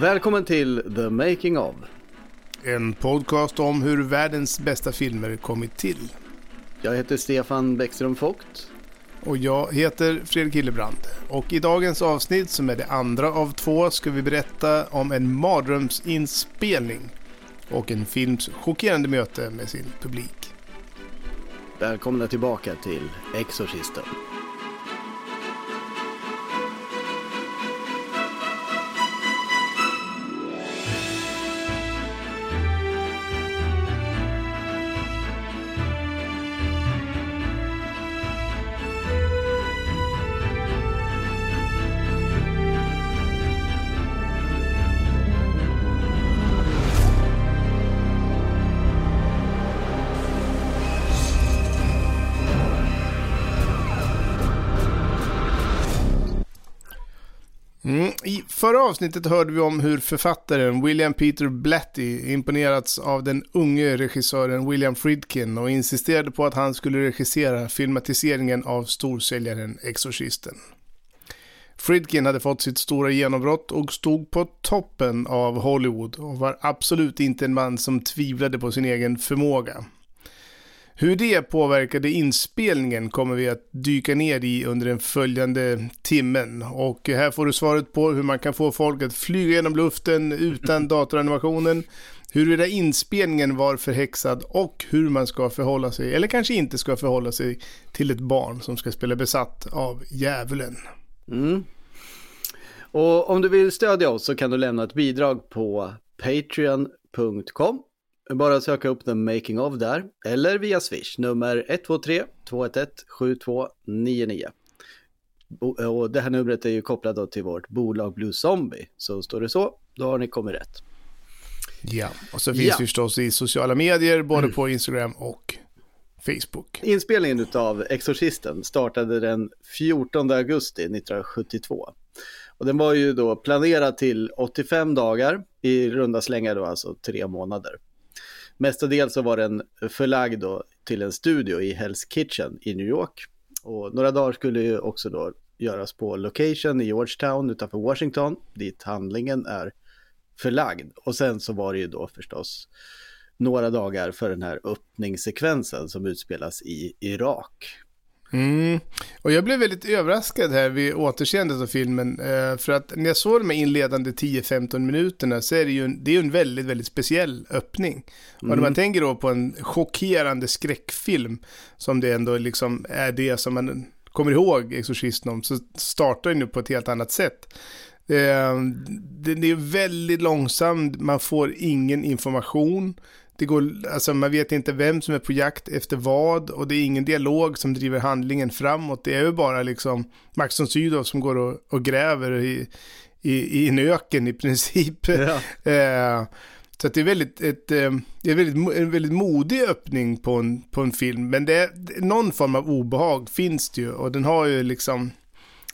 Välkommen till The Making of. En podcast om hur världens bästa filmer kommit till. Jag heter Stefan Bäckström Vogt. Och jag heter Fredrik Hillebrand. Och i dagens avsnitt, som är det andra av två, ska vi berätta om en mardrömsinspelning och en films chockerande möte med sin publik. Välkomna tillbaka till Exorcisten. Förra avsnittet hörde vi om hur författaren William Peter Blatty imponerats av den unge regissören William Friedkin och insisterade på att han skulle regissera filmatiseringen av storsäljaren Exorcisten. Friedkin hade fått sitt stora genombrott och stod på toppen av Hollywood och var absolut inte en man som tvivlade på sin egen förmåga. Hur det påverkade inspelningen kommer vi att dyka ner i under den följande timmen. Och här får du svaret på hur man kan få folk att flyga genom luften utan datoranimationen, huruvida inspelningen var förhäxad och hur man ska förhålla sig, eller kanske inte ska förhålla sig, till ett barn som ska spela besatt av djävulen. Mm. Och om du vill stödja oss så kan du lämna ett bidrag på patreon.com bara söka upp The Making of där, eller via Swish, nummer 123 211 7299. Och det här numret är ju kopplat då till vårt bolag Blue Zombie, så står det så, då har ni kommit rätt. Ja, och så finns ja. vi förstås i sociala medier, både mm. på Instagram och Facebook. Inspelningen av Exorcisten startade den 14 augusti 1972. Och den var ju då planerad till 85 dagar, i runda slängar då alltså tre månader. Mestadels så var den förlagd då till en studio i Hell's Kitchen i New York. Och några dagar skulle ju också då göras på location i Georgetown utanför Washington, dit handlingen är förlagd. Och sen så var det ju då förstås några dagar för den här öppningssekvensen som utspelas i Irak. Mm. Och jag blev väldigt överraskad här vid återseendet av filmen. Eh, för att när jag såg de här inledande 10-15 minuterna så är det ju en, det är en väldigt, väldigt speciell öppning. Mm. Och när man mm. tänker då på en chockerande skräckfilm, som det ändå liksom är det som man kommer ihåg Exorcisten om, så startar den ju på ett helt annat sätt. Eh, den är väldigt långsam, man får ingen information. Det går, alltså man vet inte vem som är på jakt efter vad och det är ingen dialog som driver handlingen framåt. Det är ju bara liksom Max von Sydow som går och, och gräver i, i, i en öken i princip. Ja. eh, så det är väldigt, ett, eh, det är väldigt, en väldigt modig öppning på en, på en film. Men det är, någon form av obehag finns det ju och den har ju liksom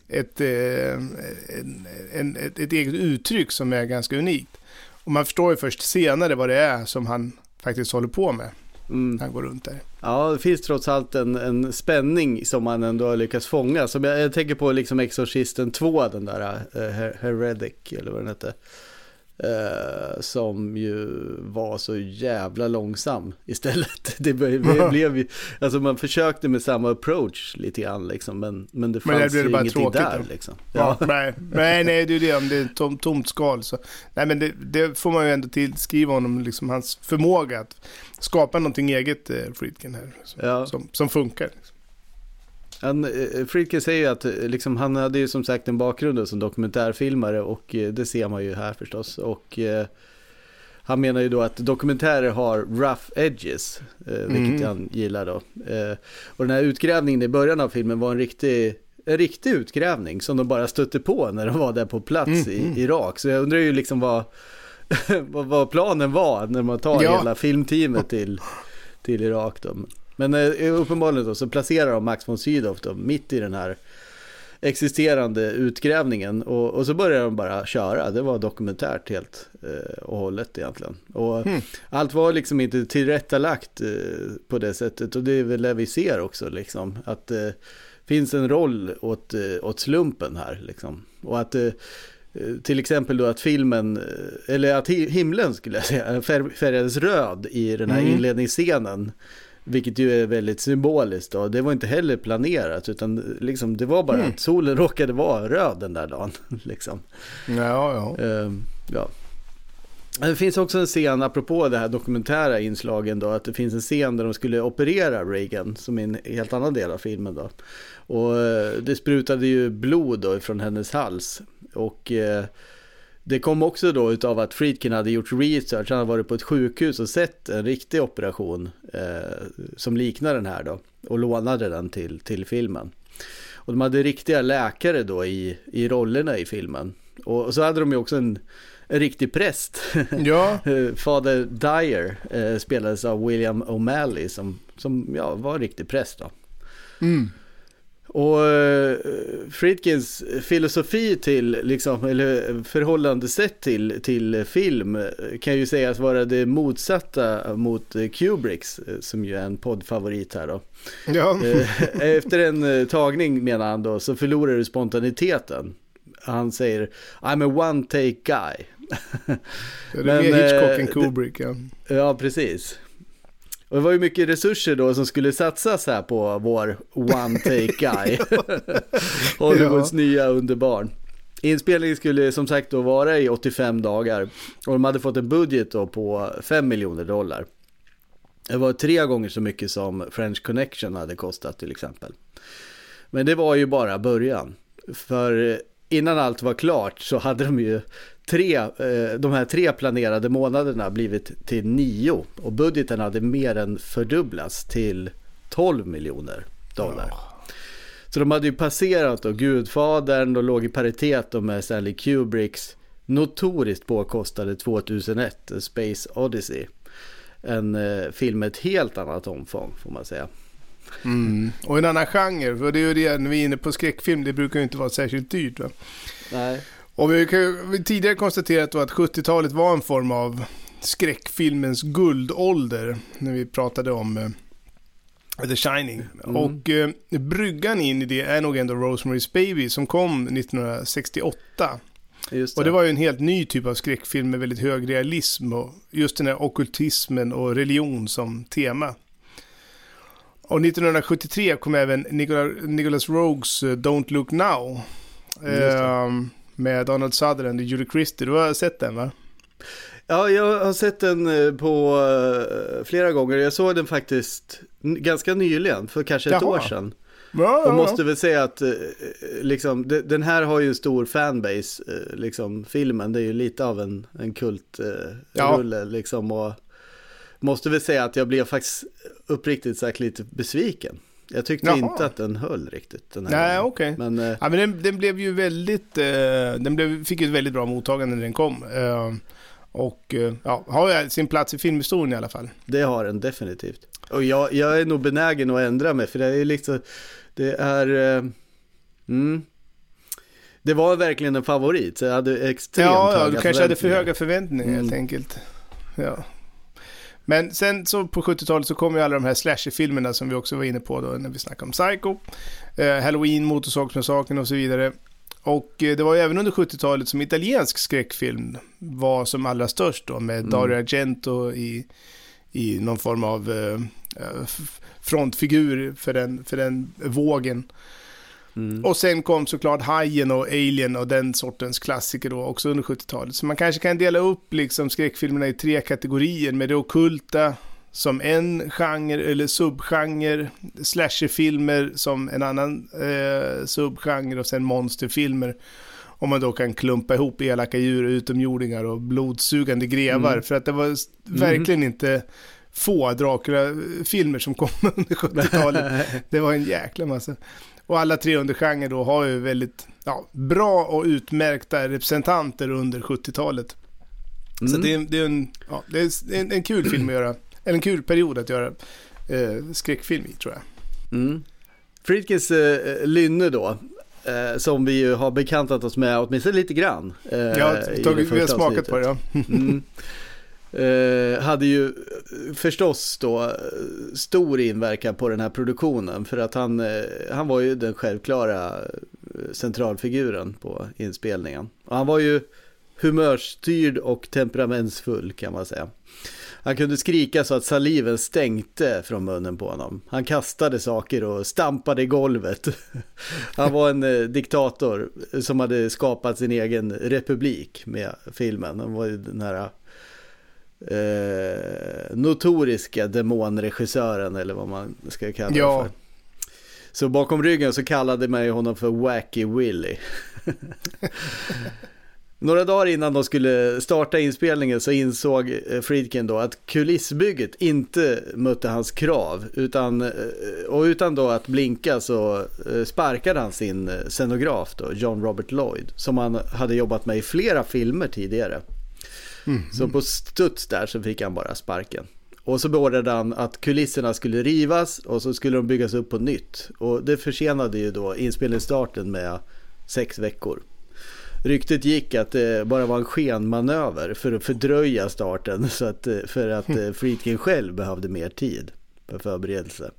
ett, eh, en, en, ett, ett eget uttryck som är ganska unikt. Och man förstår ju först senare vad det är som han faktiskt håller på med. Mm. Han går runt där. Ja, det finns trots allt en, en spänning som man ändå har lyckats fånga. Som jag, jag tänker på liksom Exorcisten 2, den där uh, Heredic eller vad den hette. Uh, som ju var så jävla långsam istället. Det blev, blev ju, alltså man försökte med samma approach lite grann liksom, men, men det fanns men det ju bara ingenting där. Liksom. Ja. ja. nej, nej, nej, det är det, om det är tom, tomt skal så. Nej, men det, det, får man ju ändå tillskriva honom, liksom hans förmåga att skapa någonting eget, eh, Friedkin här, som, ja. som, som funkar. Han, eh, Friedkin säger ju att eh, liksom, han hade ju som sagt en bakgrund som dokumentärfilmare och eh, det ser man ju här förstås. Och eh, han menar ju då att dokumentärer har rough edges, eh, vilket mm. han gillar då. Eh, och den här utgrävningen i början av filmen var en riktig, en riktig utgrävning som de bara stötte på när de var där på plats mm. i mm. Irak. Så jag undrar ju liksom vad, vad planen var när man tar ja. hela filmteamet till, till Irak då. Men eh, uppenbarligen då så placerar de Max von Sydow då mitt i den här existerande utgrävningen och, och, så börjar de bara köra. Det var dokumentärt helt eh, och hållet egentligen. Och mm. allt var liksom inte tillrättalagt eh, på det sättet och det är väl det vi ser också liksom. Att det eh, finns en roll åt, eh, åt slumpen här liksom. Och att eh, eh, till exempel då att filmen, eh, eller att himlen skulle jag säga, färgades röd i den här mm. inledningsscenen. Vilket ju är väldigt symboliskt då. Det var inte heller planerat utan liksom, det var bara mm. att solen råkade vara röd den där dagen. liksom. Ja, ja. Uh, ja. Det finns också en scen, apropå det här dokumentära inslagen då, att det finns en scen där de skulle operera Reagan, som är en helt annan del av filmen då. Och eh, det sprutade ju blod då från hennes hals. Och eh, det kom också då utav att Friedkin hade gjort research, han hade varit på ett sjukhus och sett en riktig operation eh, som liknar den här då. Och lånade den till, till filmen. Och de hade riktiga läkare då i, i rollerna i filmen. Och, och så hade de ju också en en riktig präst. Ja. Fader Dyer eh, spelades av William O'Malley som, som ja, var en riktig präst. Då. Mm. Och eh, Friedkins filosofi till, liksom, eller förhållande sett till, till film kan ju sägas vara det motsatta mot Kubricks, eh, som ju är en poddfavorit här då. Ja. Eh, efter en tagning menar han då så förlorar du spontaniteten. Han säger I'm a one take guy. det är Men, mer Hitchcock än Kubrick ja. Ja, precis. Och det var ju mycket resurser då som skulle satsas här på vår one take guy. Hollywoods ja. nya underbarn. Inspelningen skulle som sagt då vara i 85 dagar och de hade fått en budget då på 5 miljoner dollar. Det var tre gånger så mycket som French Connection hade kostat till exempel. Men det var ju bara början. För innan allt var klart så hade de ju tre, eh, de här tre planerade månaderna blivit till nio och budgeten hade mer än fördubblats till 12 miljoner dollar. Ja. Så de hade ju passerat då Gudfadern och låg i paritet med Stanley Kubricks notoriskt påkostade 2001 Space Odyssey. En eh, film med ett helt annat omfång får man säga. Mm. Och en annan genre, för det är ju det när vi är inne på skräckfilm, det brukar ju inte vara särskilt dyrt. Va? Nej. Och vi har tidigare konstaterat att 70-talet var en form av skräckfilmens guldålder. När vi pratade om uh, The Shining. Mm. Och uh, bryggan in i det är nog ändå Rosemary's Baby som kom 1968. Det. Och det var ju en helt ny typ av skräckfilm med väldigt hög realism och just den här okkultismen och religion som tema. Och 1973 kom även Nicholas Rogues uh, Don't Look Now. Um, med Donald Sutherland och Julie Christie. Du har sett den va? Ja, jag har sett den eh, på uh, flera gånger. Jag såg den faktiskt ganska nyligen, för kanske ett Jaha. år sedan. Ja, och måste väl säga att liksom, den här har ju en stor fanbase, liksom filmen. Det är ju lite av en, en kultrulle ja. liksom. Och måste väl säga att jag blev faktiskt uppriktigt sagt lite besviken. Jag tyckte Jaha. inte att den höll riktigt. Den Nej, okej. Okay. Men, eh, ja, men den, den, blev ju väldigt, eh, den blev, fick ett väldigt bra mottagande när den kom. Eh, och eh, ja, har sin plats i filmhistorien i alla fall. Det har den definitivt. Och jag, jag är nog benägen att ändra mig, för det är liksom, det är, eh, mm, det var verkligen en favorit, så jag hade extremt Ja, ja du kanske hade för höga förväntningar mm. helt enkelt. Ja. Men sen så på 70-talet så kom ju alla de här slasher-filmerna som vi också var inne på då när vi snackade om Psycho. Eh, Halloween, Motorsågsmassakern och så vidare. Och eh, det var ju även under 70-talet som italiensk skräckfilm var som allra störst då med mm. Dario Argento i, i någon form av eh, eh frontfigur för den, för den vågen. Mm. Och sen kom såklart Hajen och Alien och den sortens klassiker då också under 70-talet. Så man kanske kan dela upp liksom skräckfilmerna i tre kategorier med det okulta som en genre eller subgenre, slasherfilmer som en annan eh, subgenre och sen monsterfilmer. Om man då kan klumpa ihop elaka djur, utomjordingar och blodsugande grevar. Mm. För att det var mm. verkligen inte få Dracula-filmer som kom under 70-talet. Det var en jäkla massa. Och alla tre undergenrer då har ju väldigt ja, bra och utmärkta representanter under 70-talet. Mm. Så det är, det, är en, ja, det är en, en, kul film att göra, eller en kul period att göra eh, skräckfilm i tror jag. Mm. Friedkins eh, Lynne då, eh, som vi ju har bekantat oss med åtminstone lite grann. Eh, ja, tagit, vi har smakat på det ja. mm. Eh, hade ju eh, förstås då eh, stor inverkan på den här produktionen för att han, eh, han var ju den självklara eh, centralfiguren på inspelningen. Och han var ju humörstyrd och temperamentsfull kan man säga. Han kunde skrika så att saliven stänkte från munnen på honom. Han kastade saker och stampade i golvet. Han var en eh, diktator som hade skapat sin egen republik med filmen. Han var ju den här eh, notoriska demonregissören eller vad man ska kalla ja. det för. Så bakom ryggen så kallade man honom för Wacky Willy. Några dagar innan de skulle starta inspelningen så insåg eh, Friedkin då att kulissbygget inte mötte hans krav. Utan, eh, och utan då att blinka så eh, sparkade han sin scenograf då, John Robert Lloyd. Som han hade jobbat med i flera filmer tidigare. Mm. Så på studs där så fick han bara sparken. Och så beordrade han att kulisserna skulle rivas och så skulle de byggas upp på nytt. Och det försenade ju då inspelningsstarten med sex veckor. Ryktet gick att det bara var en skenmanöver för att fördröja starten så att, för att eh, Friedkin själv behövde mer tid för förberedelse.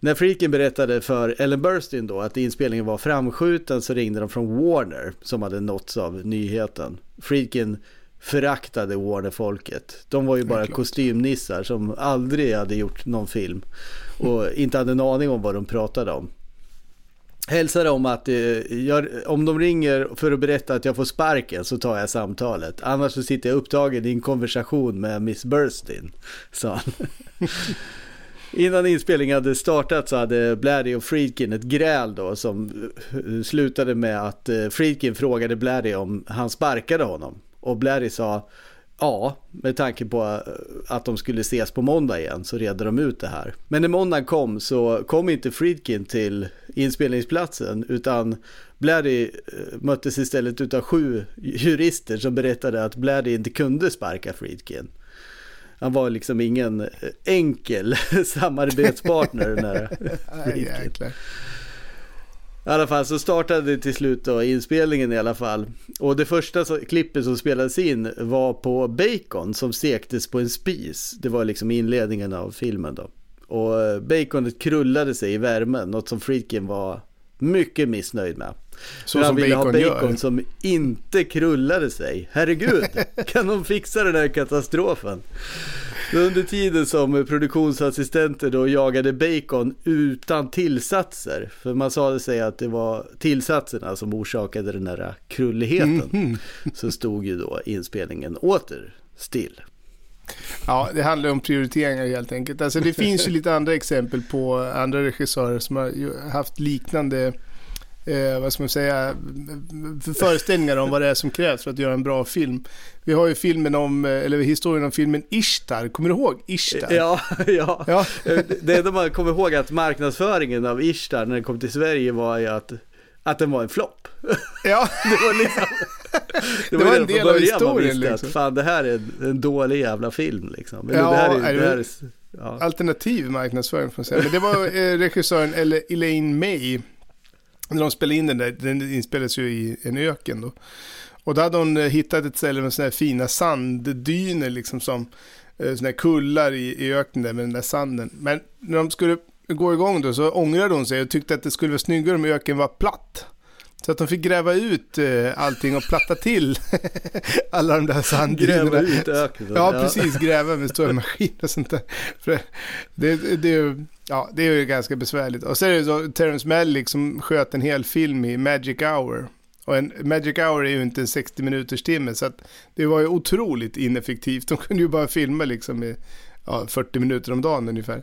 När Friedkin berättade för Ellen Burstyn då att inspelningen var framskjuten så ringde de från Warner som hade nåtts av nyheten. Friedkin föraktade Warner-folket. De var ju bara kostymnissar som aldrig hade gjort någon film och inte hade en aning om vad de pratade om. Hälsade om att eh, jag, om de ringer för att berätta att jag får sparken så tar jag samtalet. Annars så sitter jag upptagen i en konversation med Miss Burstin, sa han. Innan inspelningen hade startat så hade Bladdy och Friedkin ett gräl då som eh, slutade med att eh, Friedkin frågade Bladdy om han sparkade honom. Och Bladdy sa ja, med tanke på eh, att de skulle ses på måndag igen så redde de ut det här. Men när måndagen kom så kom inte Friedkin till inspelningsplatsen utan Bladdy eh, möttes istället utav sju jurister som berättade att Bladdy inte kunde sparka Friedkin. Han var liksom ingen eh, enkel samarbetspartner den här Friedkin. I alla fall så startade till slut då inspelningen i alla fall. Och det första klippet som spelades in var på bacon som stektes på en spis. Det var liksom inledningen av filmen då. Och eh, baconet krullade sig i värmen, något som Freakin var mycket missnöjd med. Så han ville ha bacon gör. som inte krullade sig. Herregud, kan de fixa den här katastrofen? Under tiden som produktionsassistenter då jagade bacon utan tillsatser. För man sa sig att det var tillsatserna som orsakade den här krulligheten. Mm. Så stod ju då inspelningen åter still. Ja, det handlar om prioriteringar helt enkelt. Alltså det finns ju lite andra exempel på andra regissörer som har haft liknande eh, vad ska man säga, föreställningar om vad det är som krävs för att göra en bra film. Vi har ju filmen om, eh, eller historien om filmen Ishtar, kommer du ihåg Ishtar? Ja, ja. ja. det enda man kommer ihåg att marknadsföringen av Ishtar när den kom till Sverige var ju att, att den var en flopp. Ja. det var liksom, det var, det var en del av historien liksom. Att, fan det här är en, en dålig jävla film liksom. ja, det här är, det här är, ja. Alternativ marknadsföring får man säga. Men det var eh, regissören Elaine May när de spelade in den där, den inspelades ju i en öken då. Och då hade hon eh, hittat ett ställe med sådana här fina sanddyner liksom som eh, sådana här kullar i, i öknen där med den där sanden. Men när de skulle gå igång då så ångrade hon sig och tyckte att det skulle vara snyggare om öken var platt. Så att de fick gräva ut eh, allting och platta till alla de där sanddynerna. Gräva ut öknen. Ja, precis. Gräva med stora maskiner och sånt där. För det, det, det, ja, det är ju ganska besvärligt. Och så är det så Terrence Malick som sköt en hel film i Magic Hour. Och en Magic Hour är ju inte en 60 minuters timme så att det var ju otroligt ineffektivt. De kunde ju bara filma liksom i ja, 40 minuter om dagen ungefär.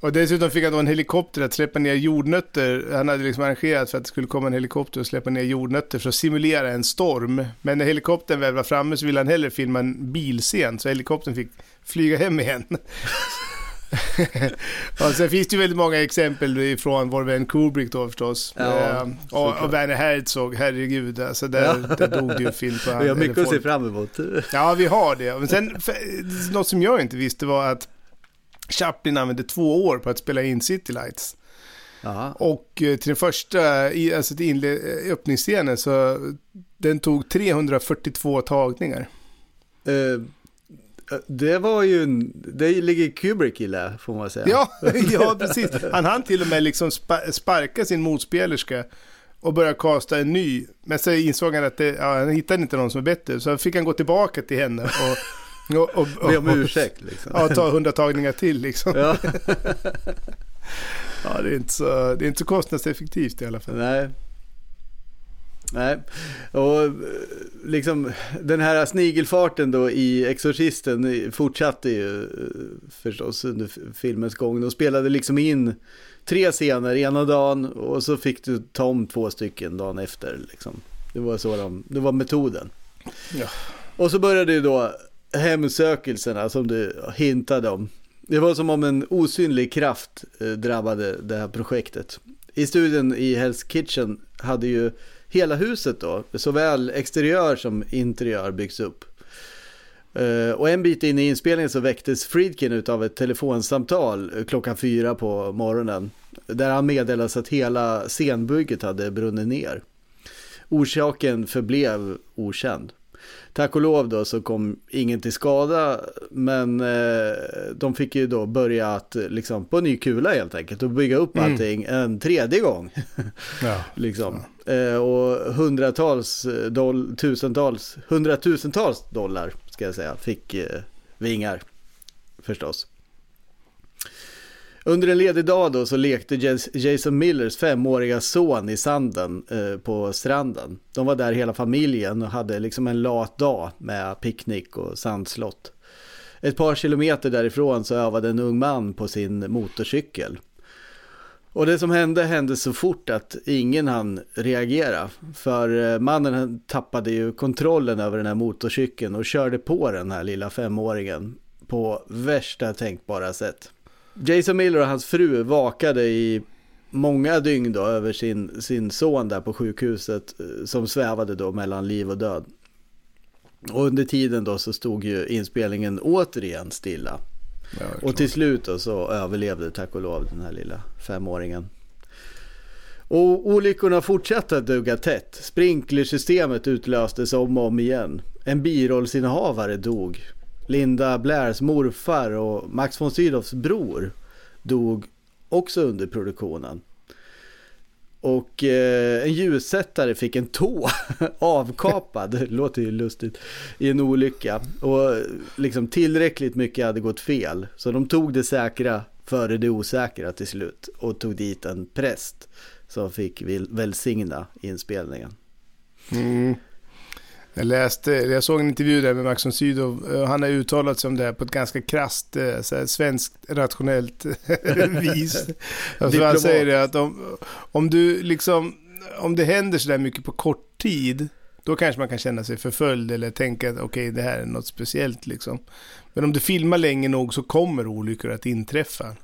Och dessutom fick han då en helikopter att släppa ner jordnötter. Han hade liksom arrangerat för att det skulle komma en helikopter och släppa ner jordnötter för att simulera en storm. Men när helikoptern väl var framme så ville han hellre filma en bilscen så helikoptern fick flyga hem igen. och sen finns det ju väldigt många exempel från vår vän Kubrick då förstås. Ja, uh, och, och Werner Herzog, herregud. Alltså där, ja. där dog det ju film på Vi har mycket att se fram emot. ja, vi har det. Men sen, för, något som jag inte visste var att Chaplin använde två år på att spela in City Lights. Aha. Och eh, till den första, alltså till öppningsscenen så den tog 342 tagningar. Uh Det var ju, en, det ligger Kubrick i det, får man säga. Ja, ja precis. Han hann till och med liksom sparka sin motspelerska och börja kasta en ny. Men så insåg han att det, ja, han hittade inte någon som är bättre. Så fick han gå tillbaka till henne och... och, och, och Be om ursäkt liksom. Ja, ta hundra tagningar till liksom. Ja. ja, det är, inte så, det är inte så kostnadseffektivt i alla fall. Nej. Nej, och liksom den här snigelfarten då i Exorcisten fortsatte ju förstås under filmens gång. De spelade liksom in tre scener ena dagen och så fick du ta om två stycken dagen efter. Liksom. Det var så de, det var metoden. Ja. Och så började ju då hemsökelserna som du hintade om. Det var som om en osynlig kraft eh, drabbade det här projektet. I studien i Hell's Kitchen hade ju hela huset då, såväl exteriör som interiör byggs upp. Eh, och en bit in i inspelningen så väcktes Friedkin av ett telefonsamtal eh, klockan fyra på morgonen. Där han meddelades att hela scenbygget hade brunnit ner. Orsaken förblev okänd. Tack och lov då så kom ingen till skada men eh, de fick ju då börja att liksom på ny kula helt enkelt och bygga upp mm. allting en tredje gång. ja, liksom. Eh, och hundratals, doll, tusentals, hundratusentals dollar ska jag säga fick eh, vingar förstås. Under en ledig dag då så lekte Jason Millers femåriga son i sanden eh, på stranden. De var där hela familjen och hade liksom en lat dag med picknick och sandslott. Ett par kilometer därifrån så övade en ung man på sin motorcykel. Och det som hände hände så fort att ingen hann reagera. För eh, mannen tappade ju kontrollen över den här motorcykeln och körde på den här lilla femåringen på värsta tänkbara sätt. Jason Miller och hans fru vakade i många dygn då över sin, sin son där på sjukhuset eh, som svävade då mellan liv och död. Och under tiden då så stod ju inspelningen återigen stilla. Ja, och till slut då så överlevde tack och lov den här lilla femåringen. Och olyckorna fortsatte att dugga tätt. Sprinklersystemet utlöstes om och om igen. En birollsinnehavare dog. Linda Blairs morfar och Max von Sydows bror dog också under produktionen. Och eh, en ljussättare fick en tå avkapad, det låter ju lustigt, i en olycka. Och liksom tillräckligt mycket hade gått fel. Så de tog det säkra före det osäkra till slut. Och tog dit en präst som fick välsigna inspelningen. Mm. Jag läste, jag såg en intervju där med Max von Sydow. Eh, han har uttalat sig om det här på ett ganska krasst, eh, svenskt rationellt vis. alltså han säger det att om, om du liksom, om det händer så där mycket på kort tid, då kanske man kan känna sig förföljd eller tänka att okej, okay, det här är något speciellt liksom. Men om du filmar länge nog så kommer olyckor att inträffa.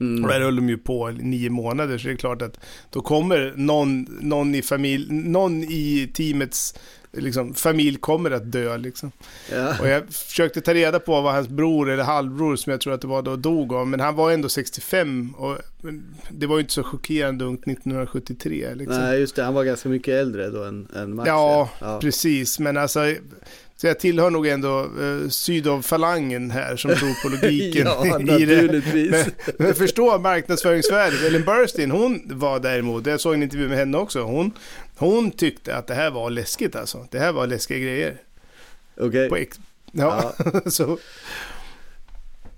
Mm. Och där höll de ju på nio månader, så det är klart att då kommer någon, någon i familj, någon i teamets liksom, familj kommer att dö. Liksom. Ja. Och jag försökte ta reda på vad hans bror eller halvbror, som jag tror att det var då, dog av. Men han var ändå 65 och det var ju inte så chockerande ungt 1973. Liksom. Nej, just det. Han var ganska mycket äldre då än, än Max. Ja, ja, precis. Men alltså, så jag tillhör nog ändå eh, Sydov-falangen här som tror på logiken ja, i det. Men, men förstå marknadsföringsvärdet. Ellen Burstyn, hon var däremot, jag såg en intervju med henne också, hon, hon tyckte att det här var läskigt alltså. Det här var läskiga grejer. Okej. Okay. Ja, ja. så.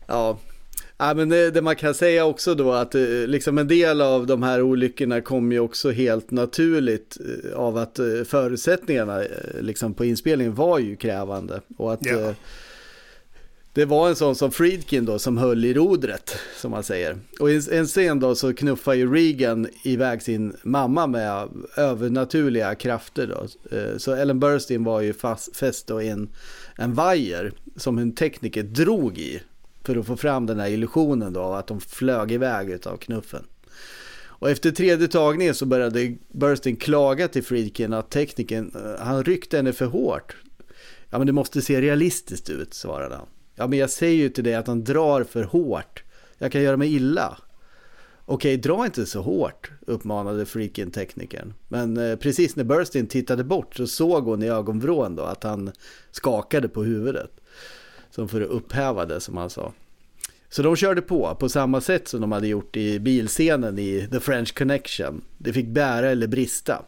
Ja, Ja, men det, det, man kan säga också då att eh, liksom en del av de här olyckorna kom ju också helt naturligt eh, av att eh, förutsättningarna liksom på inspelningen var ju krävande. Och att ja. det var en sån som Friedkin då som höll i rodret som man säger. Och i en scen då så knuffar ju Regan iväg sin mamma med övernaturliga krafter då. Så Ellen Burstyn var ju fast, fäst då i en, en vajer som en tekniker drog i för att få fram den här illusionen då av att de flög iväg av knuffen. Och efter tredje tagningen så började Burstyn klaga till Friedkin att tekniken, eh, han ryckte henne för hårt. Ja men det måste se realistiskt ut, svarade han. Ja men jag säger ju till dig att han drar för hårt. Jag kan göra mig illa. Okej, dra inte så hårt, uppmanade Friedkin teknikern. Men eh, precis när Burstyn tittade bort så såg hon i ögonvrån då att han skakade på huvudet. Som för att upphäva det som han sa. Så de körde på, på samma sätt som de hade gjort i bilscenen i The French Connection. Det fick bära eller brista.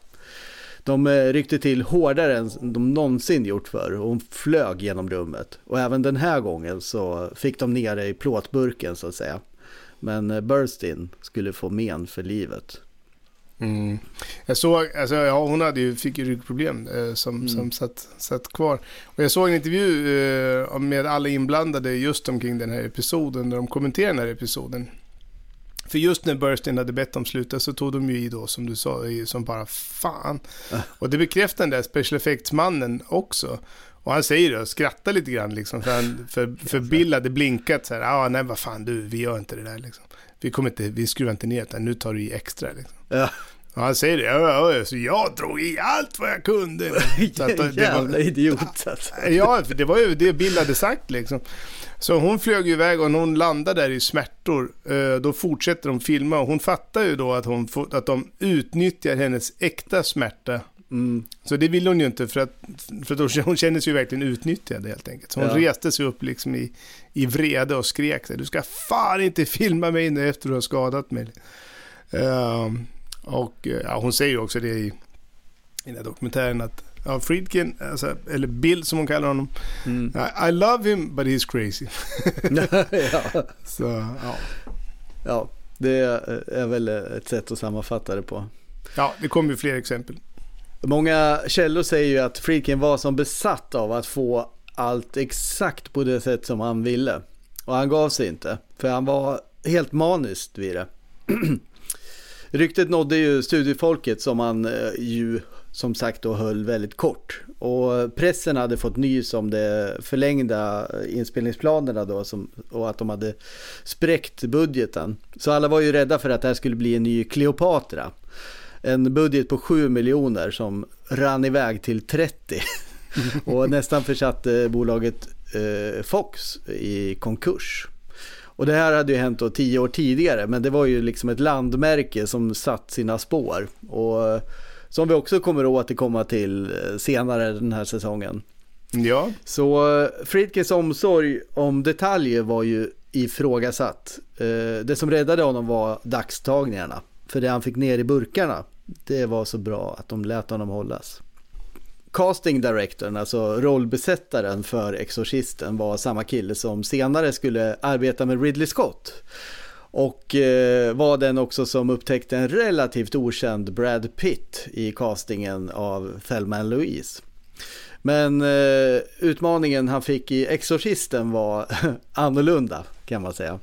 De eh, ryckte till hårdare än de någonsin gjort förr och hon flög genom rummet. Och även den här gången så fick de ner det i plåtburken så att säga. Men eh, Burstin skulle få men för livet. Mm. Jag såg, alltså, ja, hon hade ju, fick ju ryggproblem eh, som, mm. som satt, satt kvar. Och jag såg en intervju eh, med alla inblandade just omkring den här episoden, där de kommenterade den här episoden. För just när Burstin hade bett dem sluta så tog de ju i då, som du sa, som bara fan. Äh. Och det bekräftar den där special effects-mannen också. Och han säger det och skrattar lite grann liksom, för, han, för, för Bill hade blinkat så här, ja ah, nej vad fan du, vi gör inte det där liksom. Vi, kommer inte, vi skruvar inte ner det, nu tar du i extra liksom. Ja. Han säger det, ja, ja, så jag drog i allt vad jag kunde. Så att det Jävla var, idiot alltså. Ja, för det var ju det Bill hade sagt liksom. Så hon flög iväg och när hon landar där i smärtor, eh, då fortsätter de filma. Och hon fattar ju då att, hon, att de utnyttjar hennes äkta smärta. Mm. Så det vill hon ju inte för att, för att hon känner sig ju verkligen utnyttjad helt enkelt. Så hon ja. reste sig upp liksom i, i vrede och skrek du ska fan inte filma mig nu efter du har skadat mig. Uh, och eh, ja, hon säger ju också det i, i den här dokumentären att ja, Friedkin, alltså, eller Bill som hon kallar honom. Mm. I, I, love him but he's crazy. ja. Så, ja. ja, det är väl ett sätt att sammanfatta det på. Ja, det kommer ju fler exempel. Många källor säger ju att Friedkin var som besatt av att få allt exakt på det sätt som han ville. Och han gav sig inte, för han var helt maniskt vid det. Ryktet nådde ju studiefolket som han eh, ju som sagt då höll väldigt kort. Och pressen hade fått nys om de förlängda inspelningsplanerna då som, och att de hade spräckt budgeten. Så alla var ju rädda för att det här skulle bli en ny Cleopatra. En budget på 7 miljoner som rann iväg till 30. och nästan försatte bolaget eh, Fox i konkurs. Och det här hade ju hänt då tio år tidigare men det var ju liksom ett landmärke som satt sina spår. Och som vi också kommer att återkomma till eh, senare den här säsongen. Ja. Så eh, Friedkins omsorg om detaljer var ju ifrågasatt. Eh, det som räddade honom var dagstagningarna. För det han fick ner i burkarna, det var så bra att de lät honom hållas. Casting directorn, alltså rollbesättaren för Exorcisten var samma kille som senare skulle arbeta med Ridley Scott. Och eh, var den också som upptäckte en relativt okänd Brad Pitt i castingen av Thelma Louise. Men eh, utmaningen han fick i Exorcisten var annorlunda kan man säga.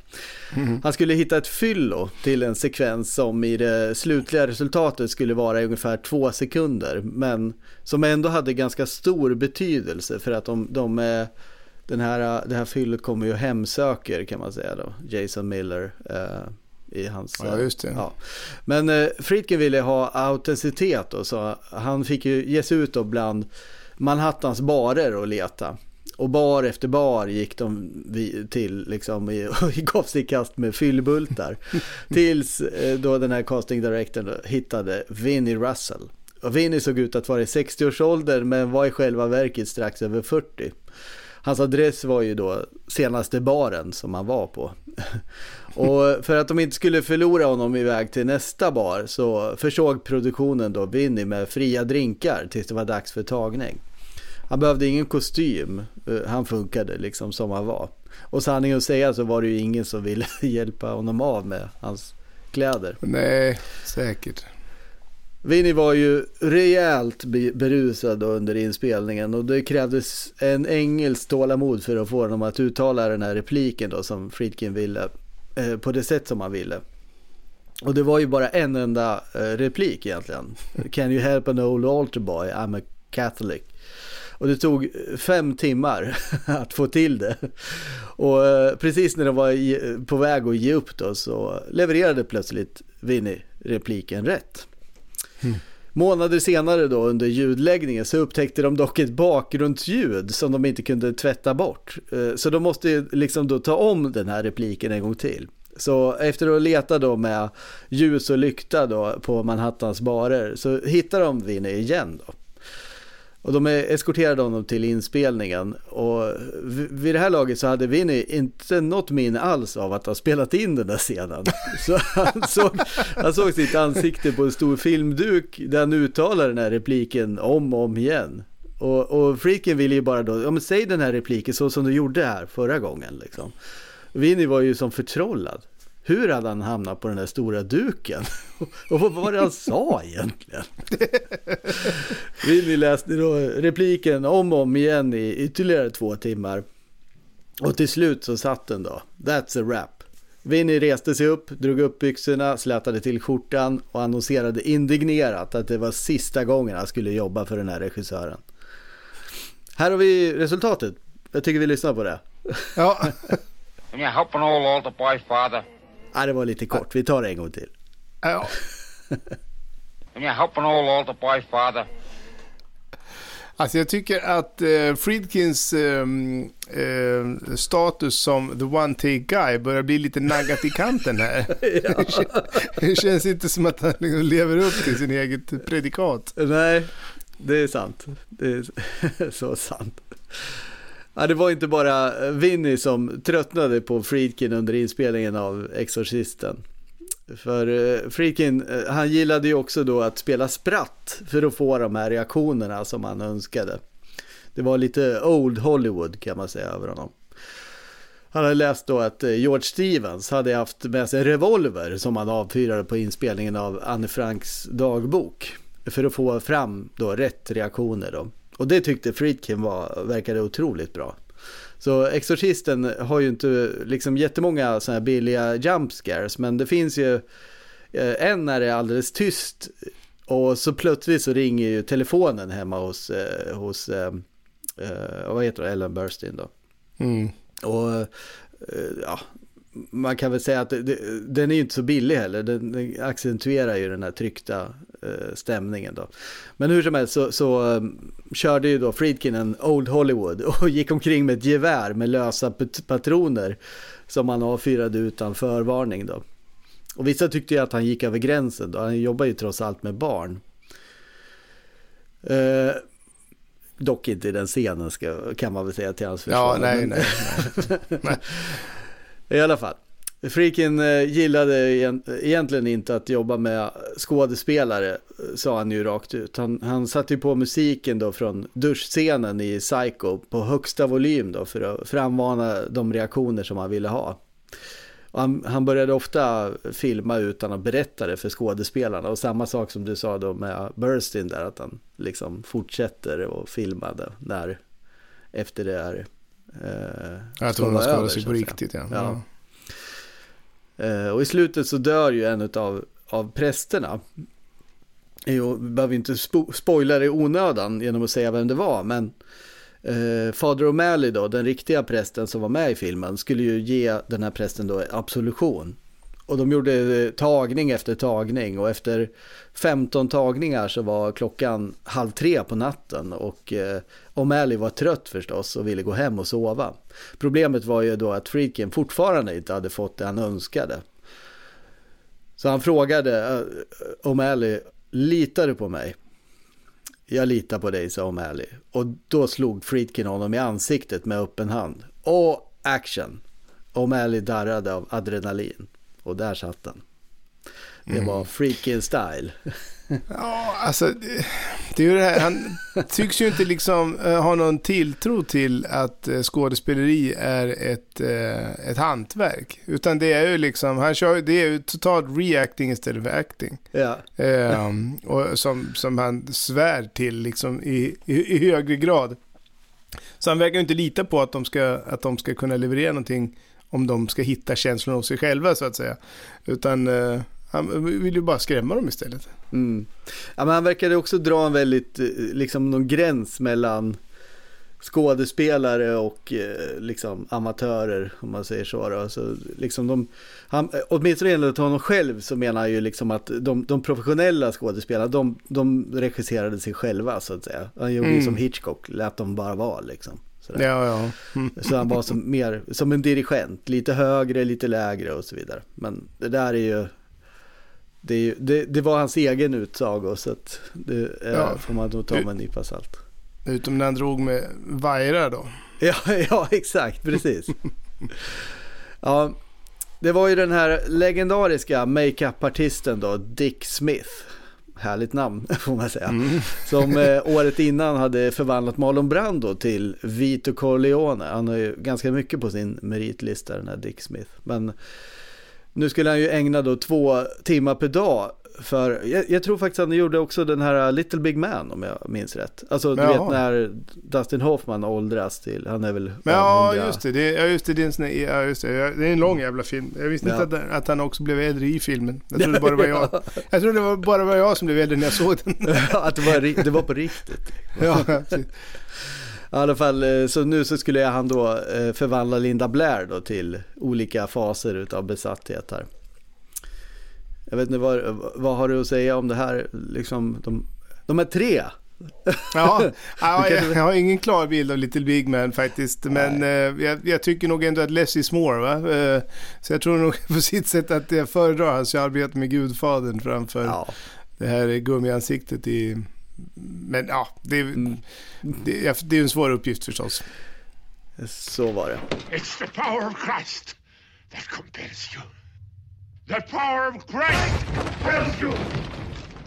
Mm. Han skulle hitta ett fyllo till en sekvens som i det slutliga resultatet skulle vara i ungefär två sekunder. Men som ändå hade ganska stor betydelse för att de, de eh, den här, det här fyllet kommer ju hemsöker kan man säga då. Jason Miller. Eh, i hans... Ja, just det. Ja. Men eh, Friedkin ville ha autenticitet då, så han fick ju ge sig ut då bland Manhattans barer och leta. Och bar efter bar gick de till liksom och gav sig i kast med fyllbultar. Tills eh, då den här casting directorn hittade Vinnie Russell. Och Vinnie såg ut att vara i 60-årsåldern men var i själva verket strax över 40. Hans adress var ju då senaste baren som han var på. Och för att de inte skulle förlora honom iväg till nästa bar så försåg produktionen då Vinny med fria drinkar tills det var dags för tagning. Han behövde ingen kostym, eh, han funkade liksom som han var. Och sanningen att säga så var det ju ingen som ville hjälpa honom av med hans kläder. Nej, säkert. Vinny var ju rejält berusad under inspelningen och det krävdes en ängels tålamod för att få honom att uttala den här repliken då som Friedkin ville eh, på det sätt som han ville. Och det var ju bara en enda eh, replik egentligen. Can you help an old altar boy? I'm a Catholic. Och det tog fem timmar att få till det. Och eh, precis när de var på väg att ge upp då så levererade plötsligt Vinny repliken rätt. Mm. Månader senare då under ljudläggningen så upptäckte de dock ett bakgrundsljud som de inte kunde tvätta bort. Eh, så de måste liksom då ta om den här repliken en gång till. Så efter att leta då med ljus och lykta då på Manhattans barer så hittar de Vinny igen då. Och de eskorterade honom till inspelningen och vid det här laget så hade Vinny inte något minne alls av att ha spelat in den där scenen. Så han såg, han såg sitt ansikte på en stor filmduk där han uttalade den här repliken om och om igen. Och, och freaken ville ju bara då, ja men säg den här repliken så som du gjorde här förra gången liksom. Vinny var ju som förtrollad. Hur hade han hamnat på den där stora duken? Och vad var det han sa egentligen? Vinny läste då repliken om och om igen i ytterligare två timmar. Och till slut så satt den då. That's a wrap. Vinny reste sig upp, drog upp byxorna, slätade till skjortan och annonserade indignerat att det var sista gången han skulle jobba för den här regissören. Här har vi resultatet. Jag tycker vi lyssnar på det. Ja. Jag hoppar all older boy father. Ja, det var lite kort. Vi tar det en gång till. ja. Alltså jag tycker att eh, Friedkins eh, eh, status som the one take guy börjar bli lite naggat i kanten här. det känns inte som att han liksom lever upp till sin eget predikat. Nej, det är sant. Det är så sant. Ja, det var inte bara eh, Vinny som tröttnade på Friedkin under inspelningen av Exorcisten. För eh, Friedkin, eh, han gillade ju också då att spela spratt för att få de här reaktionerna som han önskade. Det var lite old Hollywood kan man säga över honom. Han hade läst då att George Stevens hade haft med sig en revolver som han avfyrade på inspelningen av Anne Franks dagbok. För att få fram då rätt reaktioner då. Och det tyckte Friedkin var, verkade otroligt bra. Så Exorcisten har ju inte liksom jättemånga sådana här billiga jump scares, men det finns ju eh, en när det är alldeles tyst och så plötsligt så ringer ju telefonen hemma hos, eh, hos eh, vad heter det, Ellen Burstyn då. Mm. Och ja, man kan väl säga att det, det, den är ju inte så billig heller. Den, den accentuerar ju den här tryckta eh, stämningen då. Men hur som helst så, så um, körde ju då Friedkin en Old Hollywood och gick omkring med ett gevär med lösa patroner som han avfyrade utan förvarning då. Och vissa tyckte ju att han gick över gränsen då. Han jobbar ju trots allt med barn. Eh, dock inte i den scenen ska, kan man väl säga till hans försvar. Ja, nej, nej. nej. I alla fall. Freakin eh, gillade egentligen inte att jobba med skådespelare, eh, sa han ju rakt ut. Han, han satte ju på musiken då från duschscenen i Psycho på högsta volym då för att frammana de reaktioner som han ville ha. Han, han, började ofta filma utan att berätta det för skådespelarna och samma sak som du sa då med Burstin där att han liksom fortsätter och filmade när efter det är Eh, jag tror de skadade sig på riktigt. Ja. ja. Eh, och i slutet så dör ju en av, av prästerna. Vi behöver inte spo spoila det i onödan genom att säga vem det var, men eh, Fader O'Malley då, den riktiga prästen som var med i filmen, skulle ju ge den här prästen då absolution. Och de gjorde tagning efter tagning och efter 15 tagningar så var klockan halv tre på natten och eh, O'Malley var trött förstås och ville gå hem och sova. Problemet var ju då att Freakin fortfarande inte hade fått det han önskade. Så han frågade O'Malley, litar du på mig? Jag litar på dig, sa O'Malley. Och då slog Friedkin honom i ansiktet med öppen hand. Och action! O'Malley darrade av adrenalin. Och där satt den. Det mm. var freaking style. ja, alltså det, det är ju det här. Han tycks ju inte liksom uh, ha någon tilltro till att uh, skådespeleri är ett, uh, ett hantverk. Utan det är ju liksom, han kör det är ju totalt reacting istället för acting. Ja. Um, och som, som han svär till liksom i, i, i högre grad. Så han verkar ju inte lita på att de ska, att de ska kunna leverera någonting om de ska hitta känslorna hos sig själva så att säga. Utan eh, han vill ju bara skrämma dem istället. Mm. Ja, men han verkade också dra en väldigt, eh, liksom någon gräns mellan skådespelare och eh, liksom amatörer om man säger så. Då. så liksom de, han, åtminstone enligt honom själv så menar han ju liksom att de, de professionella skådespelarna de, de regisserade sig själva så att säga. Han gjorde mm. ju som Hitchcock, lät dem bara vara liksom. Sådär. Ja, ja. Mm. Så han var som, mer som en dirigent, lite högre, lite lägre och så vidare. Men det där är ju, det, det, det var hans egen utsago så att det är, ja. får man nog ta med en nypa salt. Utom när han drog med vajrar då. Ja, ja exakt, precis. ja, det var ju den här legendariska makeup-artisten då, Dick Smith. Härligt namn får man säga. Mm. Som eh, året innan hade förvandlat Marlon Brando till Vito Corleone. Han har ju ganska mycket på sin meritlista den här Dick Smith. Men nu skulle han ju ägna då två timmar per dag för jag, jag, tror faktiskt att han gjorde också den här Little Big Man om jag minns rätt. Alltså du ja. vet när Dustin Hoffman åldras till, han är väl Men Ja just det, det, ja, just det, det, är en sån, ja, just det, det är en lång jävla film. Jag visste ja. inte att, att, han också blev äldre i filmen. Jag trodde bara var jag. Jag trodde det var bara var jag som blev äldre när jag såg den. att det var, det var på riktigt. ja, i alla fall, eh, så nu så skulle han då eh, förvandla Linda Blair då till olika faser utav besatthet här. Jag vet inte, vad, vad har du att säga om det här, liksom, de, de är tre? ja, ja jag, har ingen klar bild av Little Big Man faktiskt. Men eh, jag, jag, tycker nog ändå att less is more. Va? Eh, så jag tror nog på sitt sätt att jag föredrar hans arbete med Gudfadern framför ja. det här gummiansiktet i... Men ja, det, mm. det, det är en svår uppgift förstås. Så var det. It's the power of Christ that compels you. The power of Christ compels you.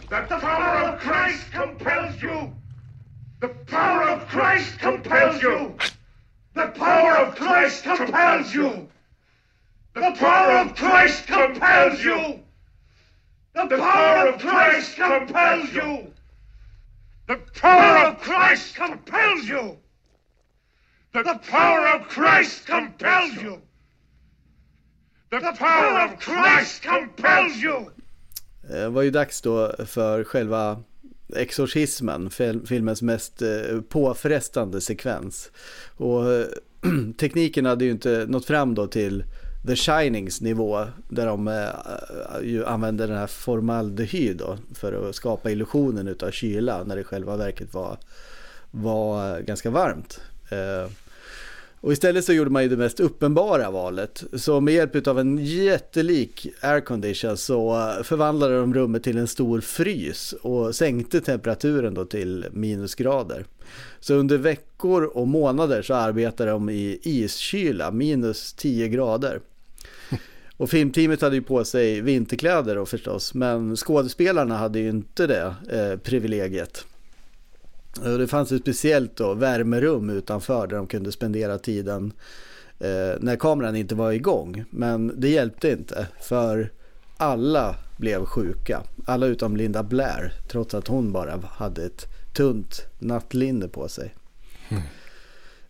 That The power of Christ compels you. The power of Christ compels you. The power of Christ compels you. The power of Christ compels you. The power of Christ compels you. The power of Christ compels you. The power of Christ compels you. The power of Christ compels you! Det eh, var ju dags då för själva exorcismen, filmens mest eh, påfrestande sekvens. Och eh, tekniken hade ju inte nått fram då till The Shinings nivå där de eh, eh, ju använde den här formaldehyd då för att skapa illusionen utav kyla när det själva verket var, var eh, ganska varmt. Och istället så gjorde man ju det mest uppenbara valet. Så med hjälp av en jättelik aircondition så förvandlade de rummet till en stor frys och sänkte temperaturen då till minusgrader. Så under veckor och månader så arbetade de i iskyla, minus 10 grader. Och filmteamet hade ju på sig vinterkläder då förstås, men skådespelarna hade ju inte det eh, privilegiet. Det fanns ett speciellt då, värmerum utanför där de kunde spendera tiden eh, när kameran inte var igång. Men det hjälpte inte för alla blev sjuka. Alla utom Linda Blair trots att hon bara hade ett tunt nattlinne på sig. Mm.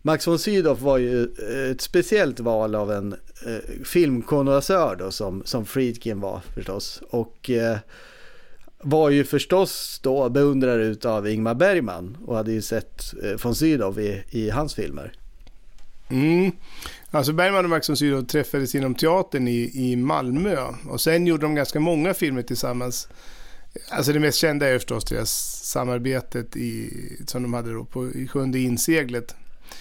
Max von Sydow var ju eh, ett speciellt val av en eh, filmkonnässör då som, som Friedkin var förstås. Och eh, var ju förstås då beundrare av Ingmar Bergman och hade ju sett eh, von Sydow i, i hans filmer. Mm. Alltså Bergman och Max von Sydow träffades inom teatern i, i Malmö och sen gjorde de ganska många filmer tillsammans. Alltså det mest kända är förstås deras samarbetet i, som de hade då på, i Sjunde inseglet.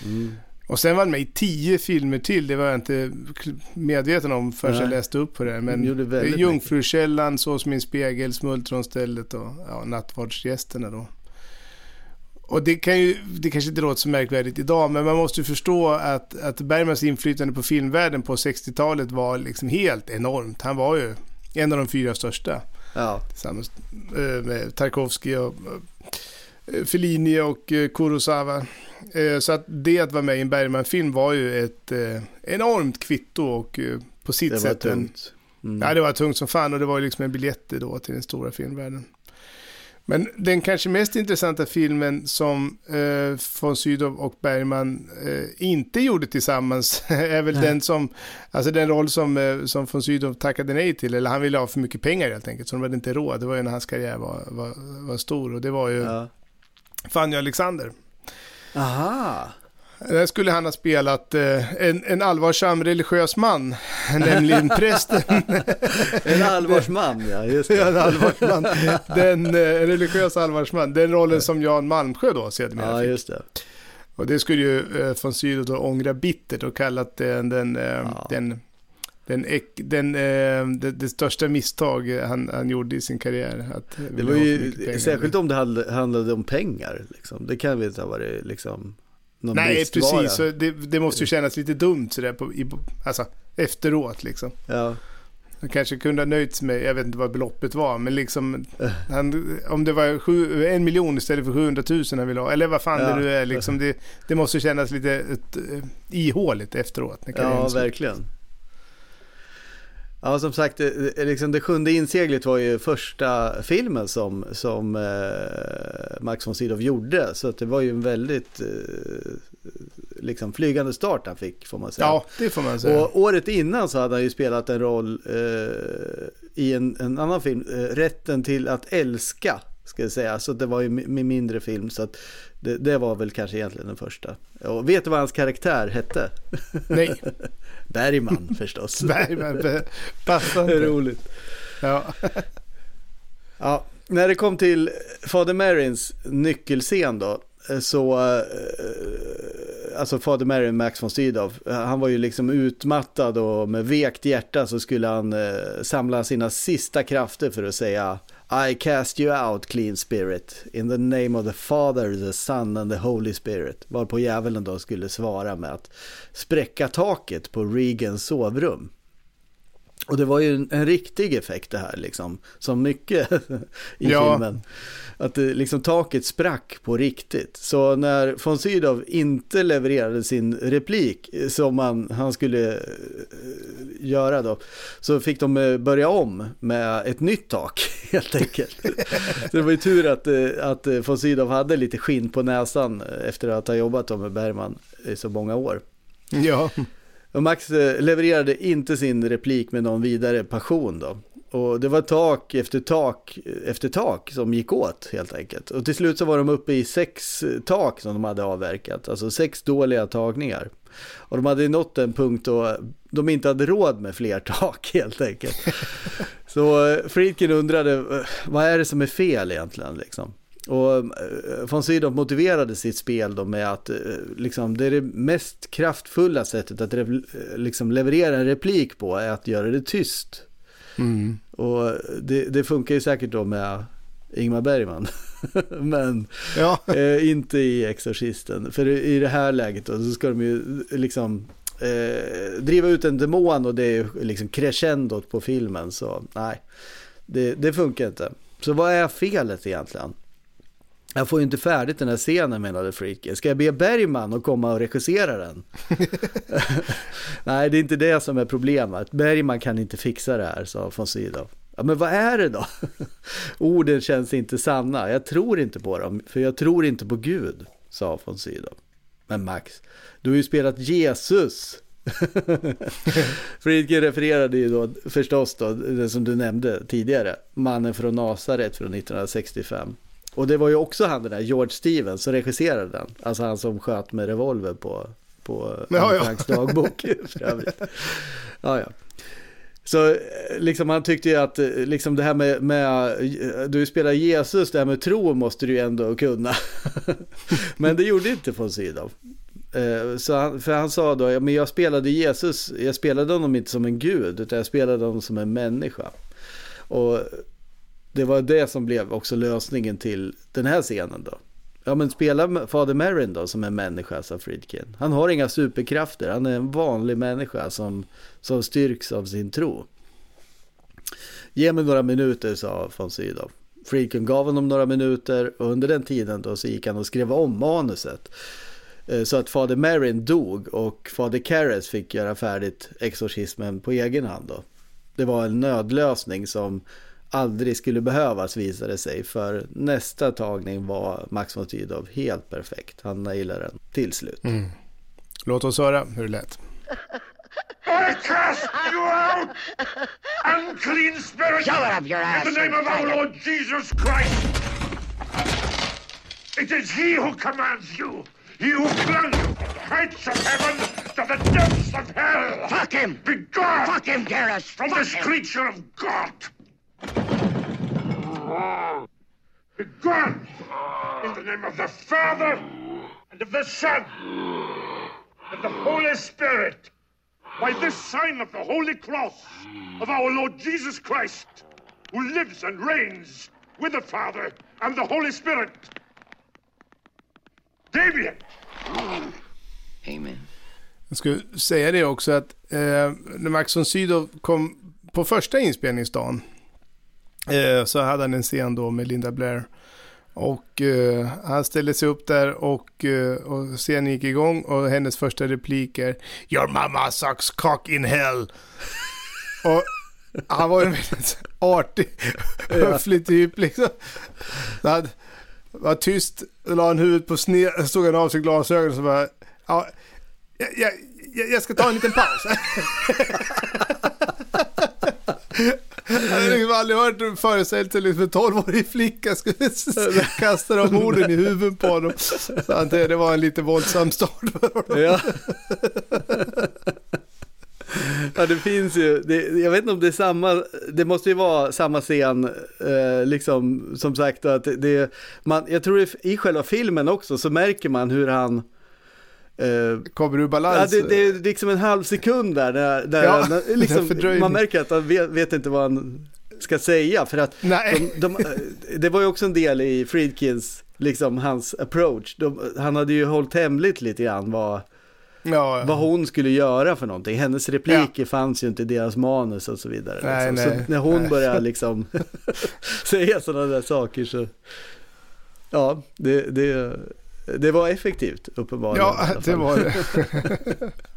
Mm. Och sen var han med i tio filmer till. Det var jag inte medveten om förrän jag läste upp på det. Men Jungfrukällan, Så som min spegel, Smultronstället och ja, Nattvardsgästerna då. Och det, kan ju, det kanske inte låter så märkvärdigt idag, men man måste ju förstå att, att Bergmans inflytande på filmvärlden på 60-talet var liksom helt enormt. Han var ju en av de fyra största. Ja. Tillsammans eh, med Tarkovsky och eh, Fellini och eh, Kurosawa. Eh, så att det att vara med i en Bergman-film var ju ett eh, enormt kvitto och eh, på sitt det sätt... Det var tungt. Mm. Ja, det var tungt som fan och det var ju liksom en biljett då till den stora filmvärlden. Men den kanske mest intressanta filmen som eh, von Sydow och Bergman eh, inte gjorde tillsammans är väl nej. den som, alltså den roll som, eh, som von Sydow tackade nej till, eller han ville ha för mycket pengar helt enkelt, så de hade inte råd. Det var ju när hans karriär var, var, var stor och det var ju ja. Fanny Alexander. Aha. Där skulle han ha spelat eh, en, en allvarsam religiös man, nämligen prästen. en allvarsman, ja just det. en allvarsman. Den eh, religiös allvarsman, den rollen som Jan Malmsjö då sedermera Ja, just det. Och det skulle ju eh, von Sydow då ångra bittert och kallat den, den, eh, ja. den den, den, eh, det, det största misstag han, han gjorde i sin karriär. Att Det var ju särskilt om det handl- handlade om pengar. Liksom. Det kan väl inte ha varit liksom någon Nej, bristvara. precis. Så det, det måste ju kännas lite dumt sådär på, i, alltså, efteråt liksom. Ja, Han kanske kunde ha nöjt sig med, jag vet inte vad beloppet var, men liksom han, om det var sju, en miljon istället för 700 000 han ville ha, eller vad fan Ja. det nu är, liksom, det, det måste kännas lite ett, eh, ihåligt efteråt. ja verkligen. Ja, som sagt, det, det- liksom det sjunde inseglet var ju första filmen som, som eh, Max von Sydow gjorde. Så det var ju en väldigt eh, liksom flygande start han fick, får man säga. Ja, det får man säga. Och året innan så hade han ju spelat en roll eh, i en, en annan film, eh, Rätten till att älska, ska jag säga. Så det var ju mi- min mindre film, så att det, det var väl kanske egentligen den första. Och vet du vad hans karaktär hette? Nej, Bergman förstås. Bergman, passande. roligt. Ja. Ja, när det kom till Fader Marins nyckelscen då, så, eh, alltså Fader Marin, Max von Sydow, han var ju liksom utmattad och med vekt hjärta så skulle han eh, samla sina sista krafter för att säga i cast you out clean spirit in the name of the Father, the Son and the Holy Spirit. Varpå djävulen då skulle svara med att spräcka taket på Regans sovrum. Och det var ju en, en riktig effekt det här liksom, som mycket i Ja. filmen. Att det, liksom taket sprack på riktigt. Så när von Sydow inte levererade sin replik som han, han skulle eh, göra då, så fick de eh, börja om med ett nytt tak helt enkelt. så det var ju tur att, eh, att eh, von Sydow hade lite skinn på näsan eh, efter att ha jobbat med Bergman i så många år. ja. Och Max eh, levererade inte sin replik med någon vidare passion då. Och det var tak efter tak eh, efter tak som gick åt helt enkelt. Och till slut så var de uppe i sex eh, tak som de hade avverkat. Alltså sex dåliga tagningar. Och de hade nått en punkt då de inte hade råd med fler tak helt enkelt. Så Friedkin undrade, vad är det som är fel egentligen liksom? Och eh, von Sydow motiverade sitt spel då med att eh, liksom, det är det mest kraftfulla sättet att re- liksom, leverera en replik på är att göra det tyst. Mm. Och det, det funkar ju säkert då med Ingmar Bergman. Men Ja. eh, inte i Exorcisten. För i det här läget då, så ska de ju liksom eh, driva ut en demon och det är ju liksom crescendot på filmen. Så nej, det, det funkar inte. Så vad är felet egentligen? Jag får ju inte färdigt den här scenen menade Friedkin. Ska jag be Bergman att komma och regissera den? Nej, det är inte det som är problemet. Bergman kan inte fixa det här, sa von Sydow. Ja, men vad är det då? Orden känns inte sanna. Jag tror inte på dem, för jag tror inte på Gud, sa von Sydow. Men Max, du har ju spelat Jesus. Friedkin refererade ju då förstås då, det som du nämnde tidigare, mannen från Nasaret från 1965. Och det var ju också han den där George Stevens som regisserade den. Alltså han som sköt med revolver på, på Ja. Franks dagbok. Ja, ja. Så eh, liksom han tyckte ju att eh, liksom det här med, med eh, du spelar Jesus, det här med tro måste du ju ändå kunna. Men det gjorde inte von Sydow. Så han, för han sa då, ja, men jag spelade Jesus, jag spelade honom inte som en gud, utan jag spelade honom som en människa. Och det var det som blev också lösningen till den här scenen då. Ja men spela Fader Marin då som en människa, sa Friedkin. Han har inga superkrafter, han är en vanlig människa som, som styrks av sin tro. Ge mig några minuter, sa von Sydow. Friedkin gav honom några minuter och under den tiden då så gick han och skrev om manuset. Eh, så att Fader Marin dog och Fader Karras fick göra färdigt exorcismen på egen hand då. Det var en nödlösning som aldrig skulle behövas visade sig för nästa tagning var Max von Sydow helt perfekt. Han nailade den till slut. Låt oss höra hur det lät. I cast you out! Unclean spirit! Shove it up your ass In the name of our. Lord Jesus Christ! It is He who commands you! He who plunged you heights of heaven to the depths of hell! Fuck him! Be gone Fuck him, Garrus! from Fuck this him! creature of God! Be gone in the name of the Father and of the Son and the Holy Spirit! by this sign of the holy cross of our Lord Jesus Christ, who lives and reigns with the Father and the Holy Spirit. Damien! Amen. Jag skulle säga det också att eh, när Max von Sydow kom på första inspelningsdagen eh, så hade han en scen då med Linda Blair. Och eh, han ställde sig upp där och, eh, och scenen gick igång och hennes första replik är Your mama sucks cock in hell. och han var ju en väldigt artig, höflig typ liksom. Så han var tyst, la han huvudet på sned, stod han av sig glasögonen och så bara ja, jag, jag- jag ska ta en liten paus. Jag hade liksom aldrig hört en föreställning liksom en tolvårig flicka skulle kasta de orden i huvudet på honom. Så han tänkte det var en lite våldsam start för honom. Ja. ja, det finns ju, det, jag vet inte om det är samma, det måste ju vara samma scen, eh, liksom, som sagt, att det, man, jag tror i, i själva filmen också så märker man hur han, eh, Kommer Ja, balans? det, det är liksom en halv sekund där, där, där Ja, liksom, man märker att han vet, vet inte vad han ska säga. För att de, de, det var ju också en del i Friedkins, liksom hans approach. De, han hade ju hållit hemligt lite grann vad, ja, vad ja. hon skulle göra för någonting. Hennes repliker fanns ju inte i deras manus och så vidare. Nej, liksom. nej, så när hon nej. började liksom säga sådana där saker så, ja, det, det, det var effektivt uppenbarligen. ja, det var det.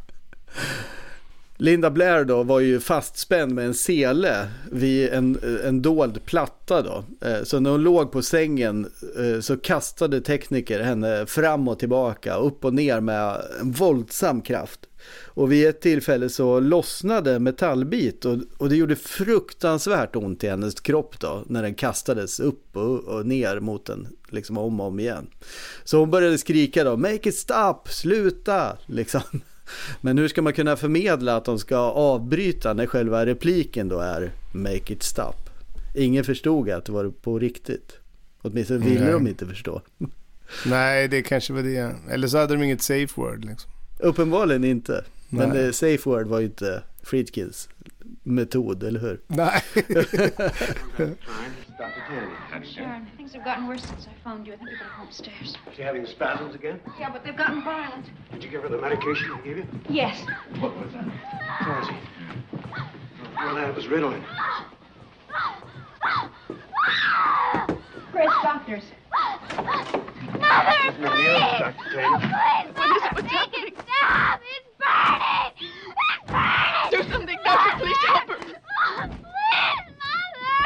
Linda Blair då var ju fastspänd med en sele vid en, en dold platta då. Eh, Så när hon låg på sängen eh, så kastade tekniker henne fram och tillbaka, upp och ner med en våldsam kraft. Och vid ett tillfälle så lossnade metallbit och, och det gjorde fruktansvärt ont i hennes kropp då när den kastades upp och, och ner mot den liksom om och om igen. Så hon började skrika då, make it stop, sluta, liksom. Men hur ska man kunna förmedla att de ska avbryta när själva repliken då är make it stop? Ingen förstod att det var på riktigt. Åtminstone ville Nej. de inte förstå. Nej, det kanske var det. Eller så hade de inget safe word liksom. Uppenbarligen inte. Men Nej. det, safe word var ju inte Friedkins metod, eller hur? Nej. Sharon, things have gotten worse since I found you. I think you better go upstairs. She having spasms again? Yeah, but they've gotten violent. Did you give her the medication I gave you? Yes. What was that? Dorothy. Well, that was Ritalin. Chris, doctors. Mother, McNeil, Dr. Taylor. please, what is it? What's happening? Stop! It's burning! It's burning! Do something, Doctor. Please help her. Please, Mother!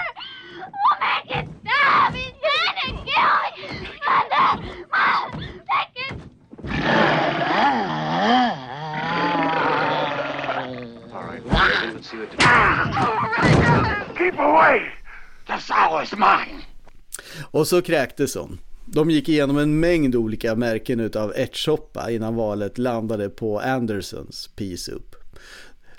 We'll make it stop! He's trying to kill me! Mother! Mother! Make it All right, we'll get in and see what to do. Keep away! The sour is mine! Och så kräktes hon. De gick igenom en mängd olika märken utav ärtsoppa innan valet landade på Andersons Pea Soup.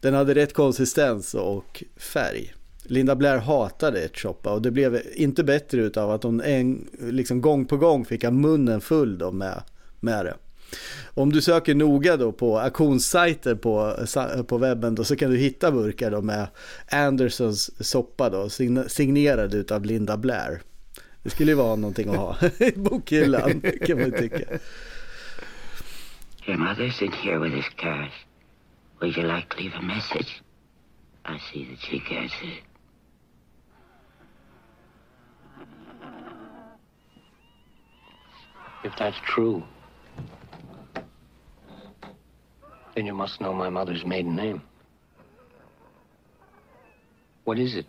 Den hade rätt konsistens och färg. Linda Blair hatade ärtsoppa och det blev inte bättre utav att hon en, liksom gång på gång fick ha munnen full då med, med det. Om du söker noga då på auktionssajter på, på webben då så kan du hitta burkar då med Andersons soppa då signerad utav Linda Blair. Det skulle ju vara någonting att ha i bokhyllan kan man ju tycka. Your mother's in here with his cash. Would you like to leave a message? I see that she gets it. If that's true, then you must know my mother's maiden name. What is it?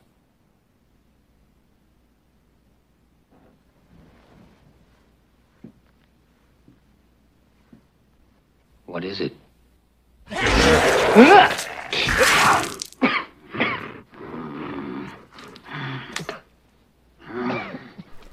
What is it?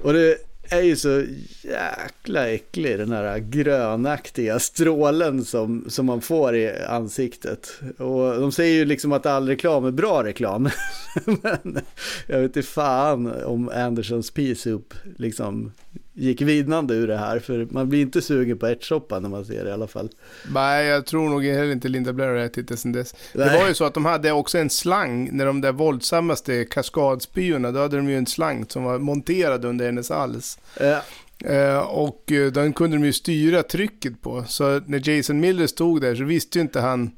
Och det är ju så jäkla äcklig den här grönaktiga strålen som, som man får i ansiktet. Och de säger ju liksom att all reklam är bra reklam. Men jag vet inte fan om Andersons Pea-soup liksom gick vinnande ur det här. För man blir inte sugen på ärtsoppa när man ser det i alla fall. Nej, jag tror nog heller inte Linda Blair har ätit det sen dess. Nej. Det var ju så att de hade också en slang, när de där våldsammaste kaskadspyorna, då hade de ju en slang som var monterad under hennes hals. Eh, Eh, och eh, den kunde de ju styra trycket på. Så när Jason Miller stod där så visste ju inte han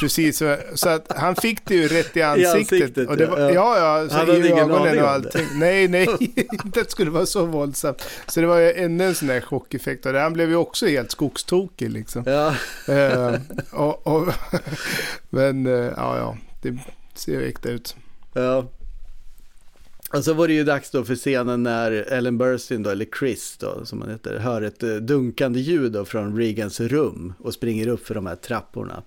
precis. vad- Så att han fick det ju rätt i ansiktet. ansiktet, och det var, ja. ja, ja, så Han i ögonen och allting. Nej, nej, inte att det skulle vara så våldsamt. Så det var ju ännu en sån där chockeffekt. Och han blev ju också helt skogstokig liksom. ja. Eh, och, och, men eh, ja, ja, det ser ju äkta ut. Ja. Och så var det ju dags då för scenen när Ellen Burstyn då, eller Chris då, som han heter, hör ett eh, dunkande ljud då från Regans rum och springer upp för de här trapporna.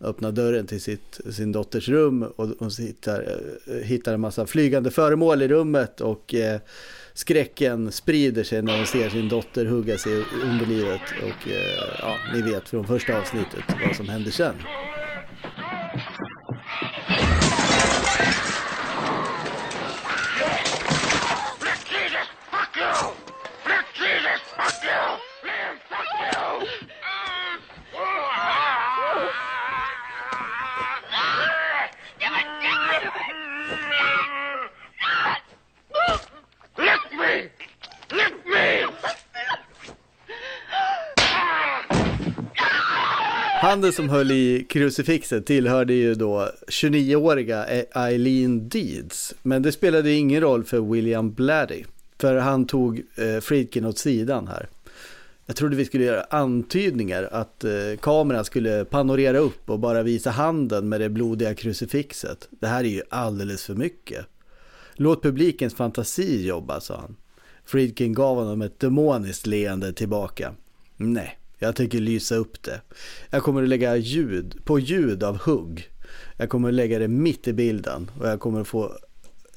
Öppnar dörren till sitt, sin dotters rum och hon hittar, eh, hittar en massa flygande föremål i rummet och eh, skräcken sprider sig när hon ser sin dotter hugga sig i underlivet. Och eh, ja, ni vet från första avsnittet vad som händer sen. Flick Jesus, fuck you! Flick Jesus, fuck you! Liam, fuck you! Lick me! Lick me! Handen som höll i krucifixet tillhörde ju då 29-åriga e- Eileen Deeds. Men det spelade ingen roll för William Blatty. För han tog eh, Friedkin åt sidan här. Jag trodde vi skulle göra antydningar att eh, kameran skulle panorera upp och bara visa handen med det blodiga krucifixet. Det här är ju alldeles för mycket. Låt publikens fantasi jobba, sa han. Friedkin gav honom ett demoniskt leende tillbaka. Nej, jag tänker lysa upp det. Jag kommer att lägga ljud på ljud av hugg. Jag kommer att lägga det mitt i bilden och jag kommer att få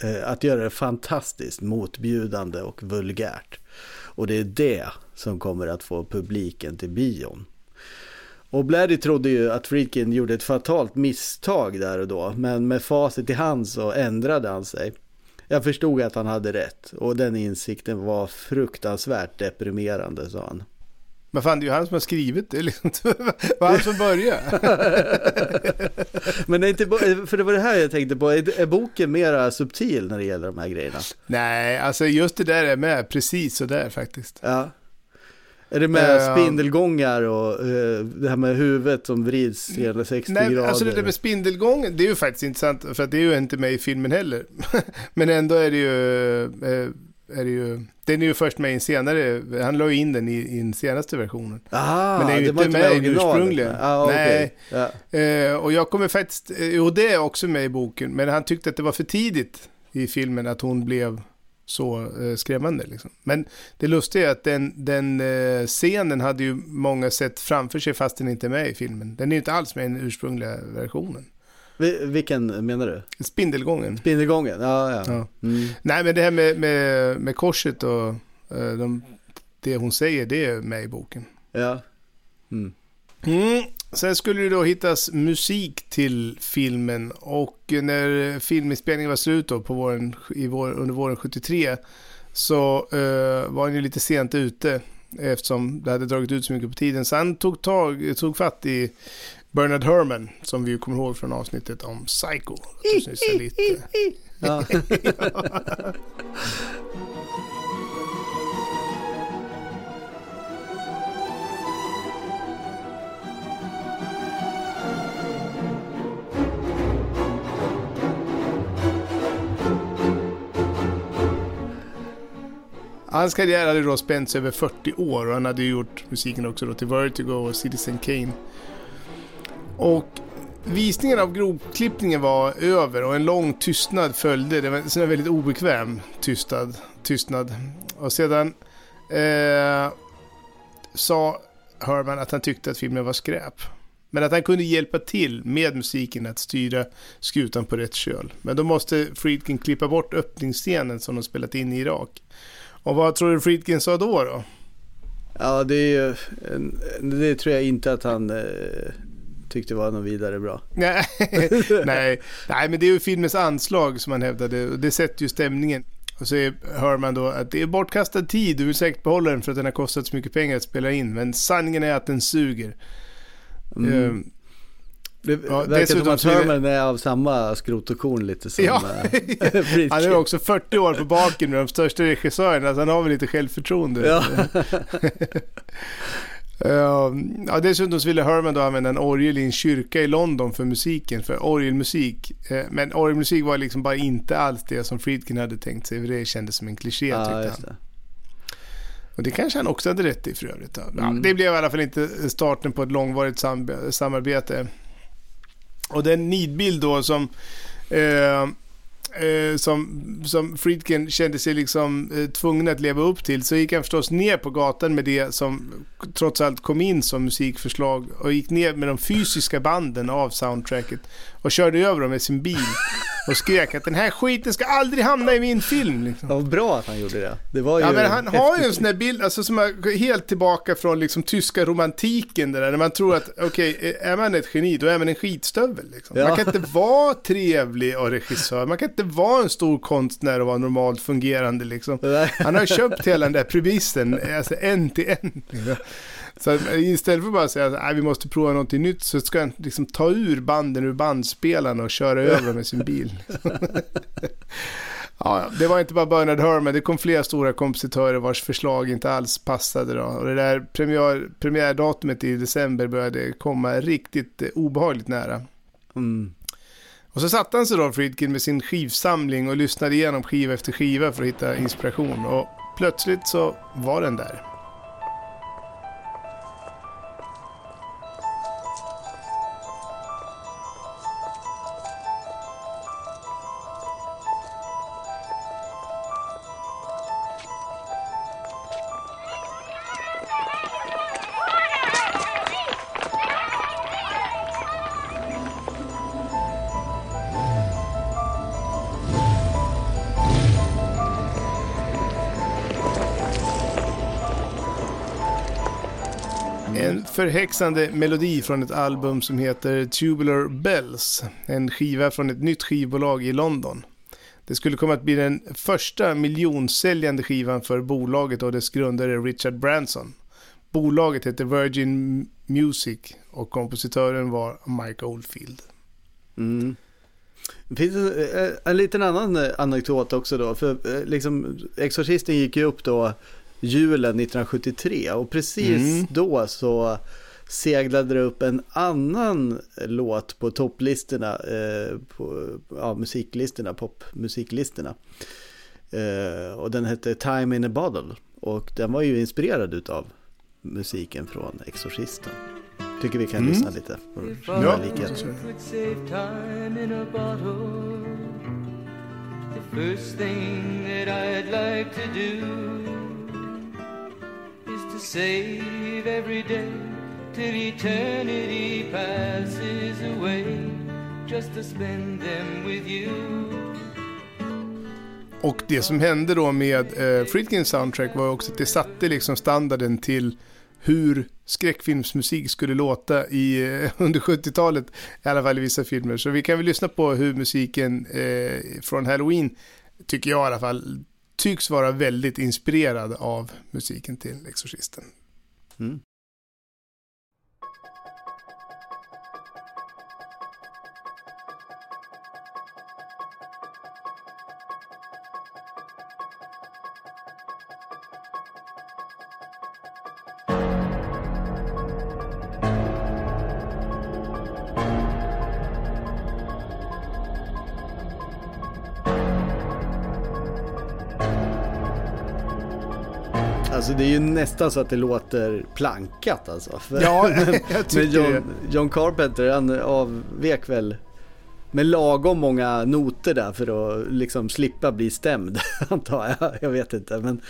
eh, att göra det fantastiskt motbjudande och vulgärt. Och det är det som kommer att få publiken till bion. Och Bladdy trodde ju att Friedkin gjorde ett fatalt misstag där och då, men med facit i hand så ändrade han sig. Jag förstod att han hade rätt och den insikten var fruktansvärt deprimerande, sa han. Men fan, det är ju han som har skrivit det. Liksom. Det var han som började. Men det är inte, för det var det här jag tänkte på, är, är boken mera subtil när det gäller de här grejerna? Nej, alltså just det där är med precis så där faktiskt. Ja. Är det med Eh, spindelgångar och eh, det här med huvudet som vrids 360 Nej, grader? alltså det där med spindelgången, det är ju faktiskt intressant för att det är ju inte med i filmen heller. Men ändå är det ju, eh, är det ju, den är ju först med i en senare, han la ju in den i, i den senaste versionen. Ah, Men det är ju inte med i den ursprungliga. Ah, okej. Nej. Ja. Eh, och jag kommer faktiskt, eh, jo det är också med i boken, men han tyckte att det var för tidigt i filmen att hon blev så eh, skrämmande. Liksom. Men det lustiga är att den, den eh, scenen hade ju många sett framför sig fast den inte är med i filmen. Den är ju inte alls med i den ursprungliga versionen. Vi- Vilken menar du? Spindelgången. Spindelgången? Ja, ja. Ja. Mm. Nej, men det här med, med, med korset och eh, de, det hon säger, det är med i boken. ja. Mm. Mm. Sen skulle det då hittas musik till filmen och när filminspelningen var slut då på våren, i vår, under våren 73 så eh, var han ju lite sent ute eftersom det hade dragit ut så mycket på tiden. Så han tog, tag, tog fatt i Bernard Herrmann som vi kommer ihåg från avsnittet om Psycho. Lite. Ja. Hans karriär hade då spänts över 40 år och han hade gjort musiken också då till Vertigo och Citizen Kane. Och visningen av grovklippningen var över och en lång tystnad följde. Det var en väldigt obekväm tystnad. tystnad. Och sedan eh, sa Herman att han tyckte att filmen var skräp. Men att han kunde hjälpa till med musiken att styra skutan på rätt köl. Men då måste Friedkin klippa bort öppningsscenen som de spelat in i Irak. Och vad tror du Friedkin sa då då? Ja, det är ju, det tror jag inte att han eh, tyckte var något vidare bra. Nej, nej, nej, men det är ju filmens anslag som han hävdade och det sätter ju stämningen. Och så är, hör man då att det är bortkastad tid, du vill säkert behålla den för att den har kostat så mycket pengar att spela in, men sanningen är att den suger. Mm. Ehm, Det Ja, verkar som att Herman är av samma skrot och korn lite som Ja. eh, han är också 40 år på baken med de största regissörerna, så han har väl lite självförtroende. Ja. Ehm, ja, dessutom så ville Herman då använda en orgel i en kyrka i London för musiken, för orgelmusik. Eh, men orgelmusik var liksom bara inte alls det som Friedkin hade tänkt sig, för det kändes som en kliché ja, tyckte han. det. Och det kanske han också hade rätt i för övrigt. Ja, Mm. det blev i alla fall inte starten på ett långvarigt sam- samarbete. Och den nidbild då som, eh, eh, som, som Friedkin kände sig liksom eh, tvungen att leva upp till så gick han förstås ner på gatan med det som trots allt kom in som musikförslag och gick ner med de fysiska banden av soundtracket och körde över dem med sin bil och skrek att den här skiten ska aldrig hamna i min film. Liksom. Var bra att han gjorde det. Det var ju Ja, men han har ju en häftigt. sån där bild, alltså som är helt tillbaka från liksom tyska romantiken där, när man tror att okej, är man ett geni, då är man en skitstövel. Liksom. Ja. Man kan inte vara trevlig och regissör, man kan inte vara en stor konstnär och vara normalt fungerande liksom. Han har köpt hela den där premissen, alltså en till en. Så att istället för att bara säga att "Nej, vi måste prova någonting nytt så ska han liksom ta ur banden ur bandspelarna och köra över dem med sin bil. Ja, ja, det var inte bara Bernard Herrmann, det kom flera stora kompositörer vars förslag inte alls passade. Då. Och det där premiär, premiärdatumet i december började komma riktigt eh, obehagligt nära. Mm. Och så satte han sig då, Friedkin, med sin skivsamling och lyssnade igenom skiva efter skiva för att hitta inspiration. Och plötsligt så var den där. Förhäxande melodi från ett album som heter Tubular Bells. En skiva från ett nytt skivbolag i London. Det skulle komma att bli den första miljonsäljande skivan för bolaget och dess grundare Richard Branson. Bolaget hette Virgin Music och kompositören var Mike Oldfield. Mm. Det finns en, en liten annan eh, anekdot också då. För eh, liksom, Exorcisten gick ju upp då julen 1973 och precis Mm. då så seglade det upp en annan låt på topplistorna, eh, på ja, musiklistorna, popmusiklistorna. Eh, och den hette Time in a Bottle och den var ju inspirerad utav musiken från Exorcisten. Tycker vi kan Mm. lyssna lite på Ja, ja. bottle. The first thing that I'd like to do save every day till eternity passes away. Just to spend them with you. Och det som hände då med eh, Friedkins soundtrack var också att det satte liksom standarden till hur skräckfilmsmusik skulle låta i, eh, under 70-talet, i alla fall i vissa filmer. Så vi kan väl lyssna på hur musiken eh, från Halloween, tycker jag i alla fall, tycks vara väldigt inspirerad av musiken till Exorcisten. Mm. Alltså det är ju nästan så att det låter plankat alltså. Ja, men, jag tycker men John. John Carpenter han avvek väl med lagom många noter där för att liksom slippa bli stämd antar jag. Jag vet inte. Men,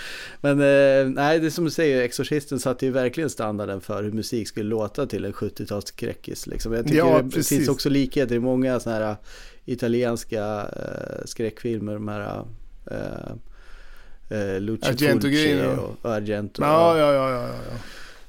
men eh, nej, det är som du säger, Exorcisten satte ju verkligen standarden för hur musik skulle låta till en 70-talsskräckis. Liksom. Jag tycker Ja, det finns också likheter i många sådana här italienska eh, skräckfilmer. De här, eh, eh, Lucio Argento-grejen, Fulci och, och Argento. Ja, ja, ja, ja, ja.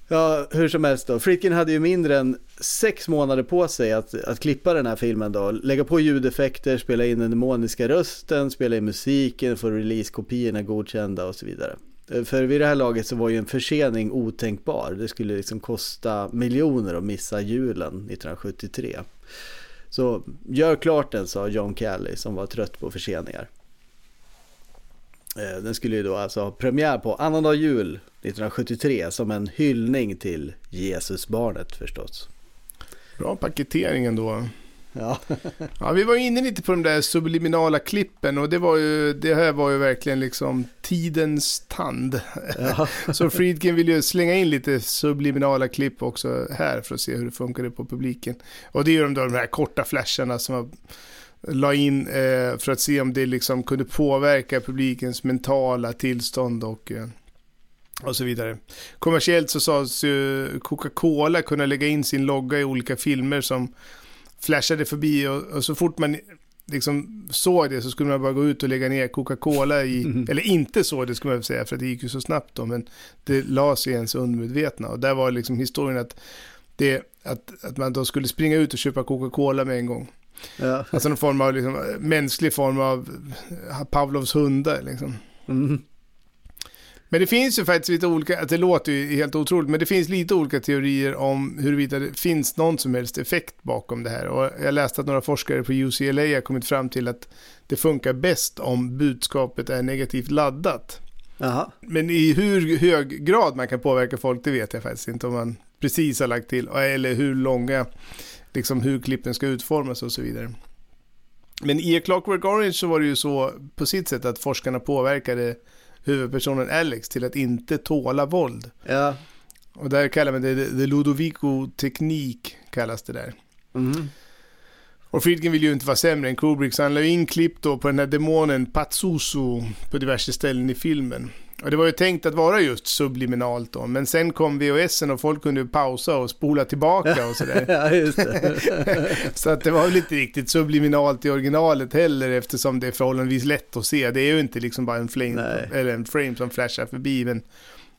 Ja, hur som helst då. Friedkin hade ju mindre än sex månader på sig att, att klippa den här filmen då. Lägga på ljudeffekter, spela in den demoniska rösten, spela in musiken, få releasekopiorna godkända och så vidare. Eh, För vid det här laget så var ju en försening otänkbar. Det skulle liksom kosta miljoner att missa julen 1973. Så gör klart den, sa John Calley som var trött på förseningar. Eh, Den skulle ju då alltså ha premiär på annandag jul 1973 som en hyllning till Jesusbarnet förstås. Bra paketering ändå. Ja, Ja, vi var inne lite på de där subliminala klippen och det var ju, det här var ju verkligen liksom tidens tand. ja. Så Friedkin vill ju slänga in lite subliminala klipp också här för att se hur det funkade på publiken. Och det är ju de, där, de här korta flasharna som jag la in eh, för att se om det liksom kunde påverka publikens mentala tillstånd och, eh, och så vidare. Kommersiellt så sades ju Coca-Cola kunna lägga in sin logga i olika filmer som flashade förbi och, och så fort man liksom såg det så skulle man bara gå ut och lägga ner Coca-Cola i, eller inte så det skulle man säga för det gick ju så snabbt då, men det lades i ens undermedvetna och där var liksom historien att, det, att, att man då skulle springa ut och köpa Coca-Cola med en gång. Ja. Alltså någon form av liksom, mänsklig form av Pavlovs hundar liksom. Mm. Men det finns ju faktiskt lite olika, det låter ju helt otroligt, men det finns lite olika teorier om huruvida det finns någon som helst effekt bakom det här. Och jag läste att några forskare på UCLA har kommit fram till att det funkar bäst om budskapet är negativt laddat. Jaha. Men i hur hög grad man kan påverka folk, det vet jag faktiskt inte om man precis har lagt till, eller hur långa, liksom hur klippen ska utformas och så vidare. Men i A Clockwork Orange så var det ju så på sitt sätt att forskarna påverkade huvudpersonen Alex till att inte tåla våld. Ja. Och där kallar man det the Ludovico-teknik, kallas det där. Mm. Och Friedkin vill ju inte vara sämre än Kubrick, så han la in klipp då på den här demonen Patsusu på diverse ställen i filmen. Och det var ju tänkt att vara just subliminalt då, men sen kom VHSen och folk kunde ju pausa och spola tillbaka och sådär. ja. Så att det var väl inte riktigt subliminalt i originalet heller eftersom det är förhållandevis lätt att se. Det är ju inte liksom bara en, flame, eller en frame som flashar förbi, men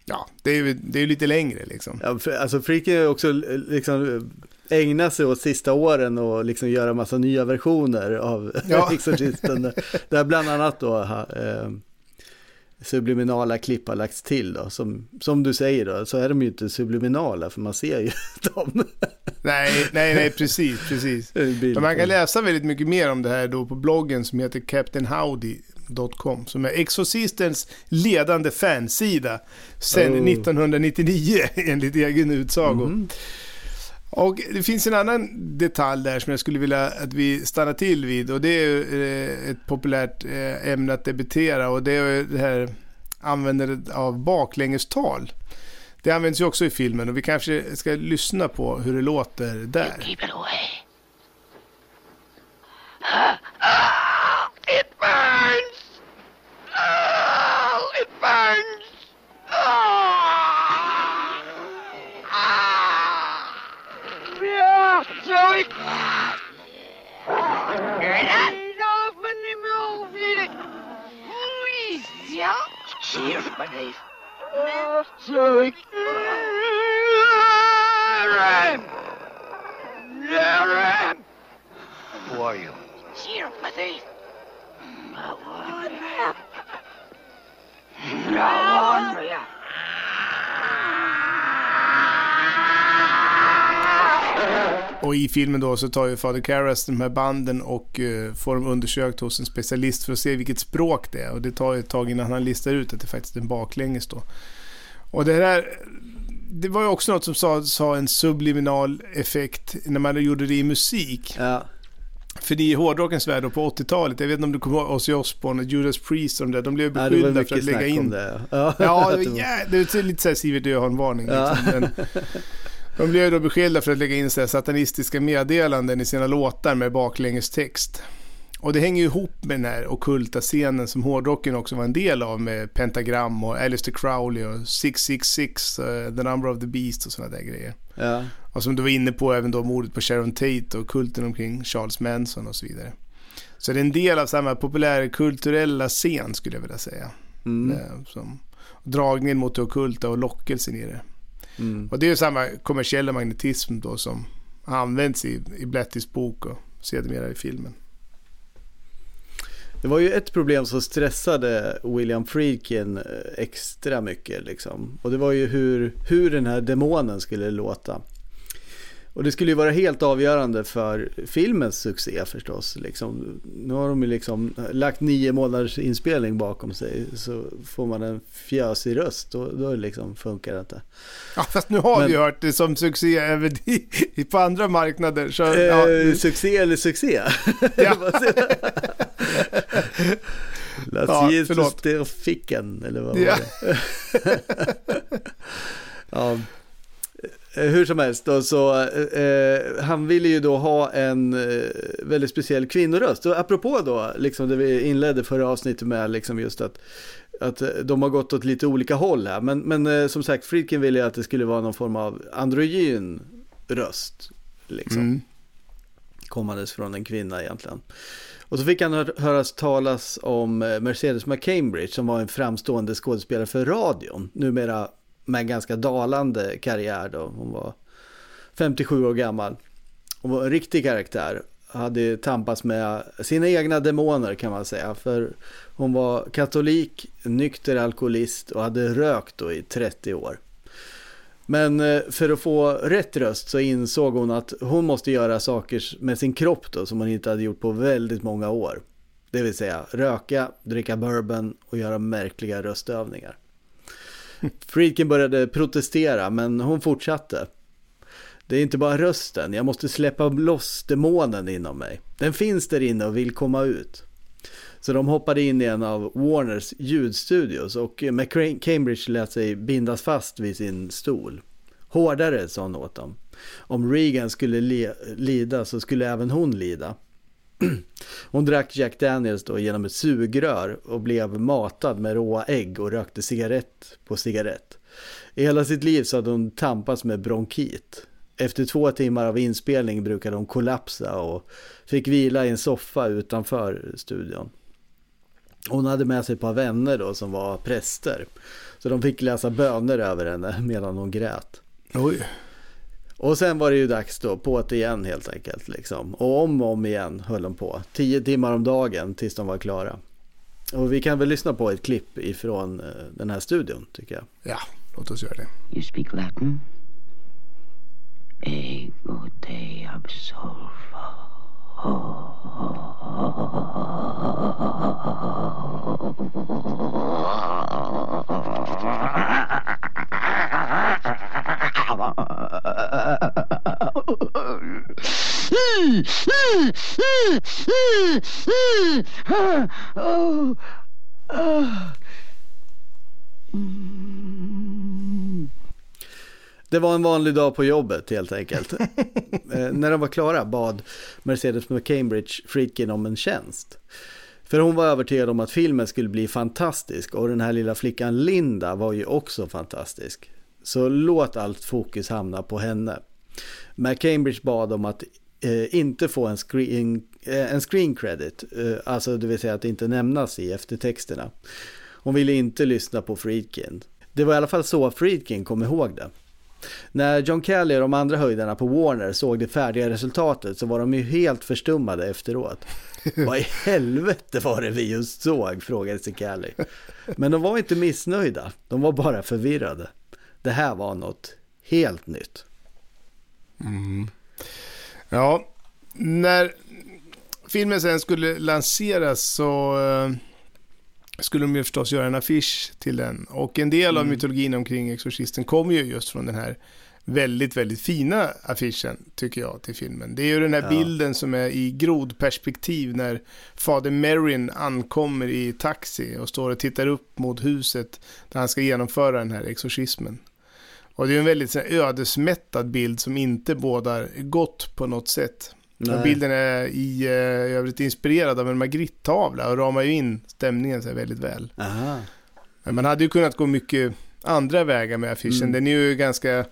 ja, det är ju det är lite längre liksom. Ja, för, alltså Friedkin har ju också eh, liksom ägnat sig åt sista åren och liksom göra massa nya versioner av Ja. Exorcisten. Där bland annat då eh, subliminala klipp har lagts till då. Som, som du säger då, så är de ju inte subliminala för man ser ju dem. Nej, nej, nej, precis, precis. Men man kan läsa väldigt mycket mer om det här då på bloggen som heter captainhowdy.com som är Exorcistens ledande fansida sedan Oh. 1999 enligt egen utsago. Mhm. Och det finns en annan detalj där som jag skulle vilja att vi stannar till vid och det är ju, eh, ett populärt eh, ämne att debitera och det är det här användandet av baklängestal. Det används ju också i filmen och vi kanske ska lyssna på hur det låter där. Keep it away. It burns! Oh, it burns! Ja, Zoe! Nej, open the move! Please, ja? Cheers, my knife. Zoe! Ram! Ram! Who are you? Sympathy. I want you. Och i filmen då så tar ju Father Karras de här banden och eh, får dem undersökt hos en specialist för att se vilket språk det är. Och det tar ju ett tag innan han listar ut att det faktiskt är en baklänges då. Och det här, det var ju också något som sa, sa en subliminal effekt när man gjorde det i musik. Ja, För det är i hårdrockens värld och på 80-talet, jag vet inte om du kommer ihåg Ozzy Osbourne och Judas Priest och de där, de blev ja var beskyllda för mycket att lägga snack in om det. Ja, Ja, Att det det var, var- ja, det är lite såhär Sivert Öholm-varning. Ja. Liksom. Men de blev då beskyllda för att lägga in så satanistiska meddelanden i sina låtar med baklängestext. Och det hänger ihop med den här ockulta scenen som hårdrocken också var en del av med Pentagram och Aleister Crowley och 666, uh, The Number of the Beast och sådana där grejer. ja. Och som du var inne på även då mordet på Sharon Tate och kulten omkring Charles Manson och så vidare. Så det är en del av samma populärkulturella scen skulle jag vilja säga. Mm. Eh, som, dragningen mot det ockulta och lockelsen i det. Mm. Och det är ju samma kommersiella magnetism då som används i, i Blattys bok och sedermera i filmen. Det var ju ett problem som stressade William Friedkin eh, extra mycket liksom. Och det var ju hur, hur den här demonen skulle låta. Och det skulle ju vara helt avgörande för filmens succé förstås. Liksom. Nu har de ju liksom lagt nio månaders inspelning bakom sig. Så får man en fjösig röst, då, då liksom funkar det inte. Ja, fast nu har Men- vi hört det som succé även i, på andra marknader. Så, ja, Eh, succé eller succé? Ja. Las Ja, Jesus der Ficken, eller vad var Ja. det? ja. Hur som helst då, så eh, han ville ju då ha en eh, väldigt speciell kvinnoröst. Och apropå då, liksom det vi inledde förra avsnittet med, liksom just att, att eh, de har gått åt lite olika håll här. Men, men eh, som sagt, Friedkin ville ju att det skulle vara någon form av androgyn röst. Liksom mm. kommandes från en kvinna egentligen. Och så fick han hör, höras talas om eh, Mercedes McCambridge som var en framstående skådespelare för radion. Numera med en ganska dalande karriär då. Hon var 57 år gammal. Hon var en riktig karaktär. Hade tampats med sina egna demoner kan man säga. För hon var katolik, nykter alkoholist och hade rökt då i 30 år. Men eh, för att få rätt röst så insåg hon att hon måste göra saker med sin kropp då som hon inte hade gjort på väldigt många år. Det vill säga röka, dricka bourbon och göra märkliga röstövningar. Friedkin började protestera men hon fortsatte. Det är inte bara rösten, jag måste släppa loss demonen inom mig. Den finns där inne och vill komma ut. Så de hoppade in i en av Warners ljudstudios och Cambridge lät sig bindas fast vid sin stol. Hårdare, sa hon åt dem. Om Regan skulle lida så skulle även hon lida. Hon drack Jack Daniels då genom ett sugrör och blev matad med råa ägg och rökte cigarett på cigarett. I hela sitt liv så hade hon tampats med bronkit. Efter två timmar av inspelning brukade hon kollapsa och fick vila i en soffa utanför studion. Hon hade med sig ett par vänner då som var präster. Så de fick läsa böner över henne medan hon grät. Oj. Och sen var det ju dags då, på det igen helt enkelt. Liksom. Och om och om igen höll de på. Tio timmar om dagen tills de var klara. Och vi kan väl lyssna på ett klipp ifrån eh, den här studion tycker jag. Ja, låt oss göra det. You speak Latin? Ego te absolvo. Det var en vanlig dag på jobbet helt enkelt. eh, när de var klara bad Mercedes McCambridge Friedkin om en tjänst. För hon var övertygad om att filmen skulle bli fantastisk och den här lilla flickan Linda var ju också fantastisk. Så låt allt fokus hamna på henne. McCambridge bad om att eh, inte få en screen, eh, en screen credit, eh, alltså det vill säga att inte nämnas i eftertexterna. Hon ville inte lyssna på Friedkin. Det var i alla fall så Friedkin kom ihåg det. När John Kelly och de andra höjdarna på Warner såg det färdiga resultatet så var de ju helt förstummade efteråt. Vad i helvete var det vi just såg? frågade sig Kelly. Men de var inte missnöjda, de var bara förvirrade. Det här var något helt nytt. Ja, när filmen sen skulle lanseras så eh, skulle de ju förstås göra en affisch till den. Och en del av mytologin omkring Exorcisten kommer ju just från den här väldigt, väldigt fina affischen, tycker jag, till filmen. Det är ju den här Ja. bilden som är i grodperspektiv när fader Merrin ankommer i taxi och står och tittar upp mot huset där han ska genomföra den här exorcismen. Och det är en väldigt ödesmättad bild som inte bådar gott på något sätt. Bilden är i eh, övrigt inspirerad av en Magritte-tavla och ramar ju in stämningen så väldigt väl. Aha. Men man hade ju kunnat gå mycket andra vägar med affischen. Mm. Den är ju ganska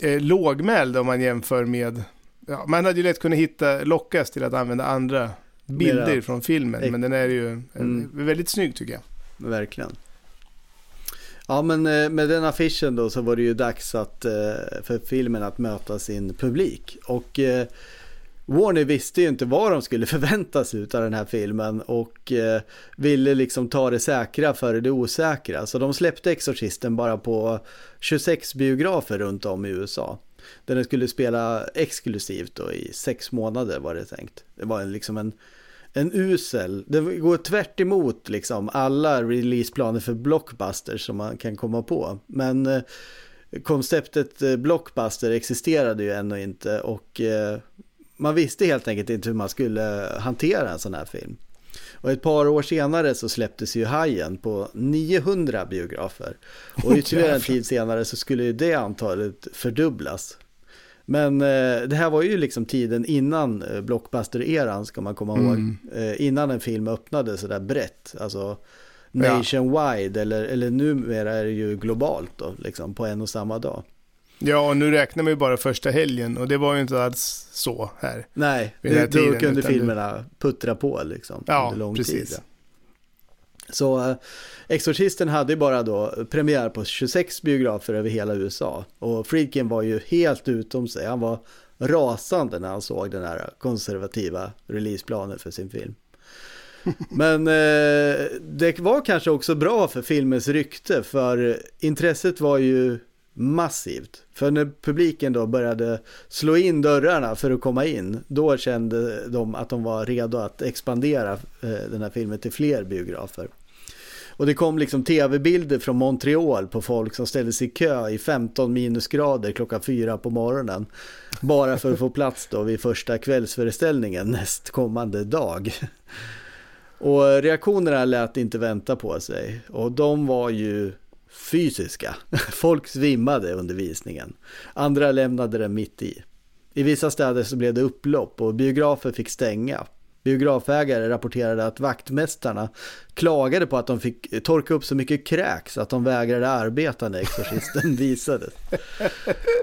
eh, lågmäld om man jämför med... Ja, man hade ju lätt kunnat hitta, lockas till att använda andra bilder Mera- från filmen. Men den är ju eh, Mm. väldigt snygg tycker jag. Verkligen. Ja men eh, med den affischen då så var det ju dags att, eh, för filmen att möta sin publik. Och eh, Warner visste ju inte vad de skulle förvänta sig av den här filmen och ville liksom ta det säkra före det osäkra. Så de släppte Exorcisten bara på 26 biografer runt om i USA. Där den skulle spela exklusivt då i sex månader var det tänkt. Det var liksom en en usel, det går tvärt emot liksom alla releaseplaner för blockbusters som man kan komma på. Men eh, konceptet eh, blockbuster existerade ju ännu inte och eh, man visste helt enkelt inte hur man skulle hantera en sån här film. Och ett par år senare så släpptes ju Hajen på 900 biografer. Och ytterligare en tid senare så skulle ju det antalet fördubblas. Men eh, det här var ju liksom tiden innan eh, blockbuster-eran ska man komma ihåg. Eh, innan en film öppnade sådär brett. Alltså nationwide ja. eller, eller numera är det ju globalt då, liksom på en och samma dag. Ja, och nu räknar man ju bara första helgen och det var ju inte alls så här. Nej, det, då kunde filmerna puttra på liksom. Ja, under lång precis. Tid. Så eh, Exorcisten hade bara då premiär på 26 biografer över hela USA. Och Friedkin var ju helt utom sig. Han var rasande när han såg den här konservativa releaseplanen för sin film. Men eh, det var kanske också bra för filmens rykte för intresset var ju massivt. För när publiken då började slå in dörrarna för att komma in, då kände de att de var redo att expandera eh, den här filmen till fler biografer. Och det kom liksom tv-bilder från Montreal på folk som ställde sig i kö i 15 minusgrader klockan fyra på morgonen. Bara för att få plats då vid första kvällsföreställningen nästkommande dag. Och reaktionerna lät inte vänta på sig. Och de var ju fysiska. Folk svimmade under visningen. Andra lämnade den mitt i. I vissa städer så blev det upplopp och biografer fick stänga. Biografägare rapporterade att vaktmästarna klagade på att de fick torka upp så mycket kräk så att de vägrade arbeta när Exorcisten visades.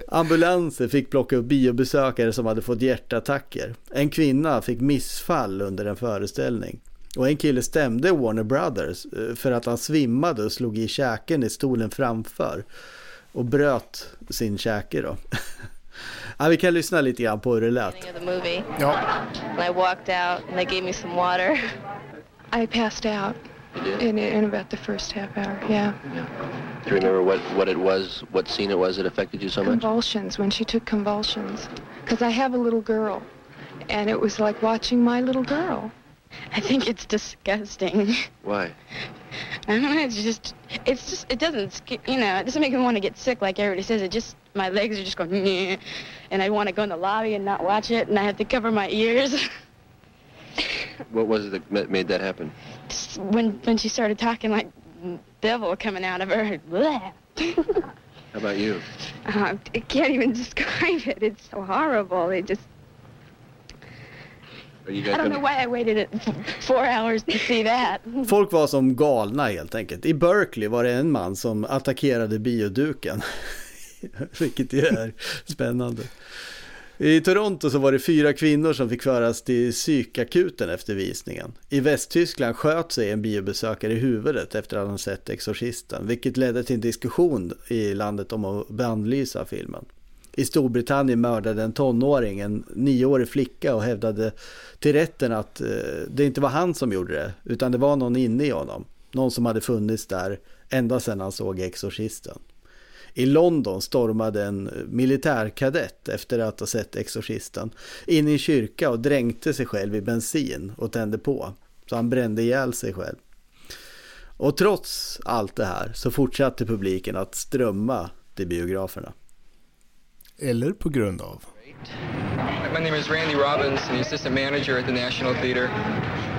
Ambulanser fick plocka upp biobesökare som hade fått hjärtattacker. En kvinna fick missfall under en föreställning. Och en kille stämde Warner Brothers eh, för att han svimmade och slog i käken i stolen framför. Och bröt sin käke då. Ja, vi kan lyssna lite grann på hur det lät. Ja. And I walked out and they gave me some water. I passed out in, in about the first half hour, yeah. Do you remember what, what it was, what scene it was that affected you so much? Convulsions, when she took convulsions. Because I have a little girl, and it was like watching my little girl. I think it's disgusting. Why? I don't know. It's just, it's just, it doesn't, you know, it doesn't make me want to get sick like everybody says. It just, my legs are just going, Nyeh, and I want to go in the lobby and not watch it, and I have to cover my ears. what was it that made that happen? Just when, when she started talking like devil coming out of her. How about you? Uh, I can't even describe it. It's so horrible. It just I don't know why I waited four hours to see that. Folk var som galna helt enkelt. I Berkeley var det en man som attackerade bioduken. Vilket ju är spännande. I Toronto så var det fyra kvinnor som fick föras till psykakuten efter visningen. I Västtyskland sköt sig en biobesökare i huvudet efter att han sett Exorcisten, vilket ledde till en diskussion i landet om att bannlysa filmen i Storbritannien mördade en tonåring en nioårig flicka och hävdade till rätten att eh, det inte var han som gjorde det, utan det var någon inne i honom. Någon som hade funnits där ända sedan han såg Exorcisten. I London stormade en militärkadett efter att ha sett Exorcisten in i en kyrka och dränkte sig själv i bensin och tände på. Så han brände ihjäl sig själv. Och trots allt det här så fortsatte publiken att strömma till biograferna. eller på grund av. My name is Randy Robbins, the assistant manager at the National Theater.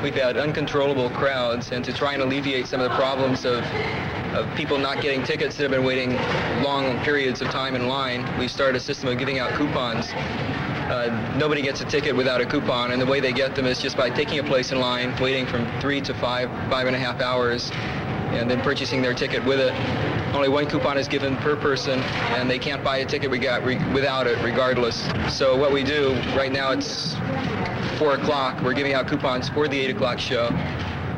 We've had uncontrollable crowds, and to try and alleviate some of the problems of, of people not getting tickets that have been waiting long periods of time in line, we started a system of giving out coupons. Uh, nobody gets a ticket without a coupon, and the way they get them is just by taking a place in line, waiting from three to five, five and a half hours, and then purchasing their ticket with it. Only one coupon is given per person, and they can't buy a ticket we got re- without it, regardless. So what we do right now, it's four o'clock. We're giving out coupons for the eight o'clock show,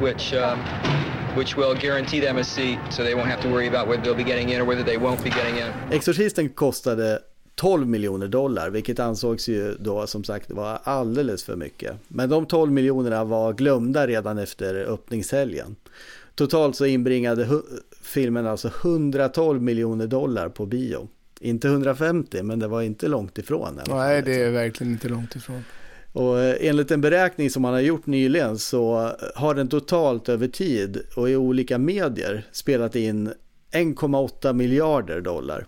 which. Um, which will guarantee them a seat so they won't have to worry about whether they'll be getting in or whether they won't be getting in. Exorcisten kostade 12 miljoner dollar, vilket ansågs ju då som sagt vara alldeles för mycket. Men de 12 miljonerna var glömda redan efter öppningshelgen. Totalt så inbringade filmen alltså 112 miljoner dollar på bio. Inte 150, men det var inte långt ifrån. Nej, det liksom. är verkligen inte långt ifrån. Och eh, enligt en beräkning som man har gjort nyligen så har den totalt över tid och i olika medier spelat in 1,8 miljarder dollar.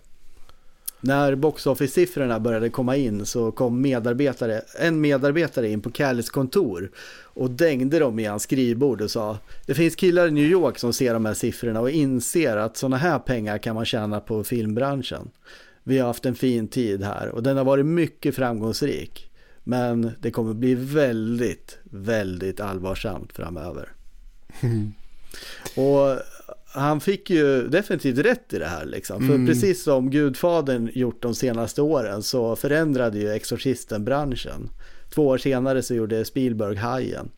När box office-siffrorna började komma in så kom medarbetare, en medarbetare in på Callis kontor och dängde dem i hans skrivbord och sa Det finns killar i New York som ser de här siffrorna och inser att sådana här pengar kan man tjäna på filmbranschen. Vi har haft en fin tid här och den har varit mycket framgångsrik. Men det kommer bli väldigt, väldigt allvarsamt framöver. Och han fick ju definitivt rätt i det här liksom. För Mm. precis som Gudfadern gjort de senaste åren så förändrade ju Exorcisten branschen. Två år senare så gjorde Spielberg Hajen.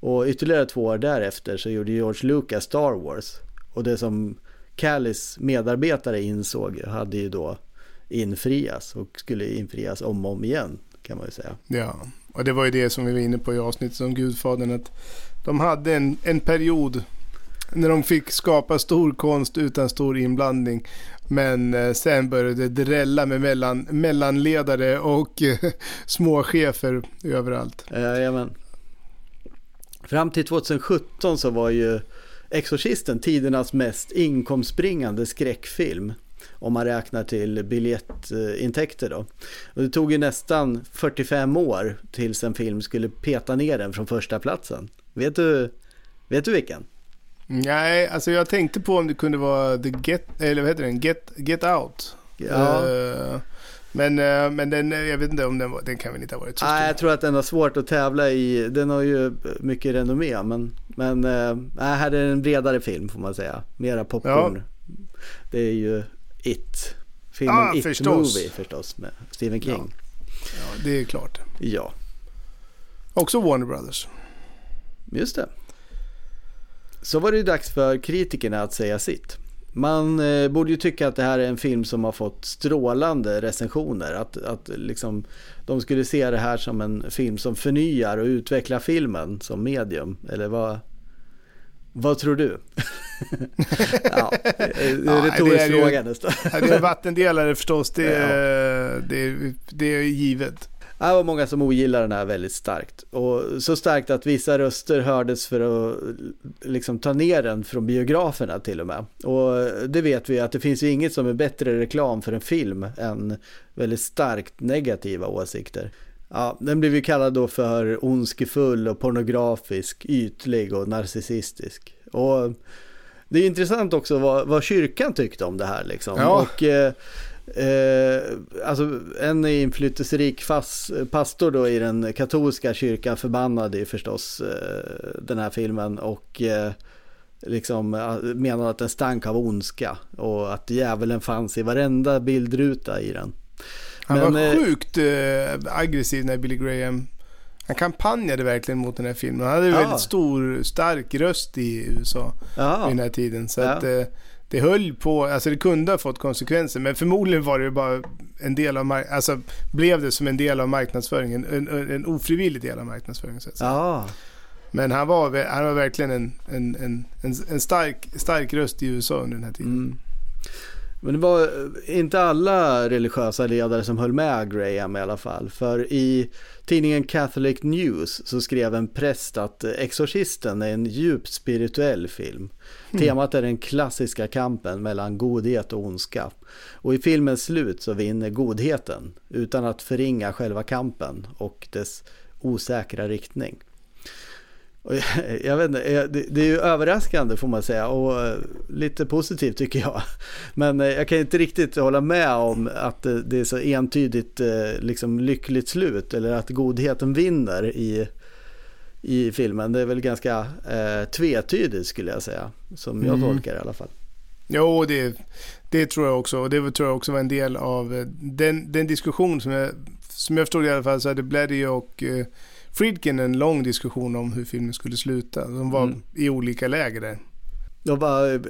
Och ytterligare två år därefter så gjorde George Lucas Star Wars. Och det som Callis medarbetare insåg hade ju då infrias och skulle infrias om och om igen kan man ju säga. Ja, och det var ju det som vi var inne på i avsnittet om Gudfadern. Att de hade en, en period när de fick skapa stor konst utan stor inblandning. Men eh, sen började det drälla med mellan, mellanledare och eh, småchefer överallt. Eh, jajamän. Fram till 2017 så var ju Exorcisten tidernas mest inkomstbringande skräckfilm. Om man räknar till biljettintäkter då. Och det tog ju nästan 45 år tills en film skulle peta ner den från första platsen. Vet du, vet du vilken? Nej, alltså jag tänkte på om det kunde vara The Get, eller vad heter den? Get, Get Out. Ja. Eh, men, eh, men den, eh, jag vet inte om den, den kan väl inte ha varit så Nej, stor. jag tror att den har svårt att tävla i, den har ju mycket renommé men, men äh, här är det en bredare film får man säga. Mera popcorn. Det är ju It. Filmen Ja, It förstås. Movie förstås med Stephen King. Ja, det är klart. Ja, Också Warner Brothers. just det. Så var det dags för kritikerna att säga sitt. Man eh, borde ju tycka att det här är en film som har fått strålande recensioner. Att, att liksom, de skulle se det här som en film som förnyar och utvecklar filmen som medium. Eller vad, vad tror du? ja, Ja, retorisk fråga nästan. Ja, det är en vattendelare förstås, det, Ja. är- det, är- det är givet. Det var många som ogillar den här väldigt starkt. Och så starkt att vissa röster hördes för att liksom ta ner den från biograferna till och med. Och det vet vi att det finns ju inget som är bättre reklam för en film än väldigt starkt negativa åsikter. Ja, den blev ju kallad då för ondskefull och pornografisk, ytlig och narcissistisk. Och det är intressant också vad, vad kyrkan tyckte om det här liksom. Ja. Och eh, eh, alltså en inflytelserik fas, pastor då i den katolska kyrkan förbannade ju förstås eh, den här filmen och eh, liksom eh, menade att den stank av ondska och att djävulen fanns i varenda bildruta i den. Han Men, var eh, sjukt eh, aggressiv när Billy Graham han kampanjade verkligen mot den här filmen. Han hade en Ja. väldigt stor, stark röst i USA Ja. vid den här tiden. Så Ja. att eh, det höll på, alltså det kunde ha fått konsekvenser. Men förmodligen var det bara en del av, alltså blev det som en del av marknadsföringen. En, en, en ofrivillig del av marknadsföringen så att säga. Ja, Men han var, han var verkligen en, en, en, en, en stark, stark röst i USA under den här tiden. Mm. Men det var inte alla religiösa ledare som höll med Graham i alla fall. För i tidningen Catholic News så skrev en präst att Exorcisten är en djupt spirituell film. Mm. Temat är den klassiska kampen mellan godhet och ondska. Och i filmens slut så vinner godheten utan att förringa själva kampen och dess osäkra riktning. Jag, jag vet inte, eh, det, det är ju överraskande får man säga och eh, lite positivt tycker jag. Men eh, jag kan inte riktigt hålla med om att det, det är så entydigt eh, liksom lyckligt slut eller att godheten vinner i, i filmen. Det är väl ganska eh, tvetydigt skulle jag säga, som jag Mm. tolkar det i alla fall. Jo, det, det tror jag också. Och det tror jag också var en del av eh, den, den diskussion som jag, som jag förstod i alla fall så hade Bleddy och eh, Friedkin en lång diskussion om hur filmen skulle sluta. De var Mm. i olika läger där. Och bara, eh,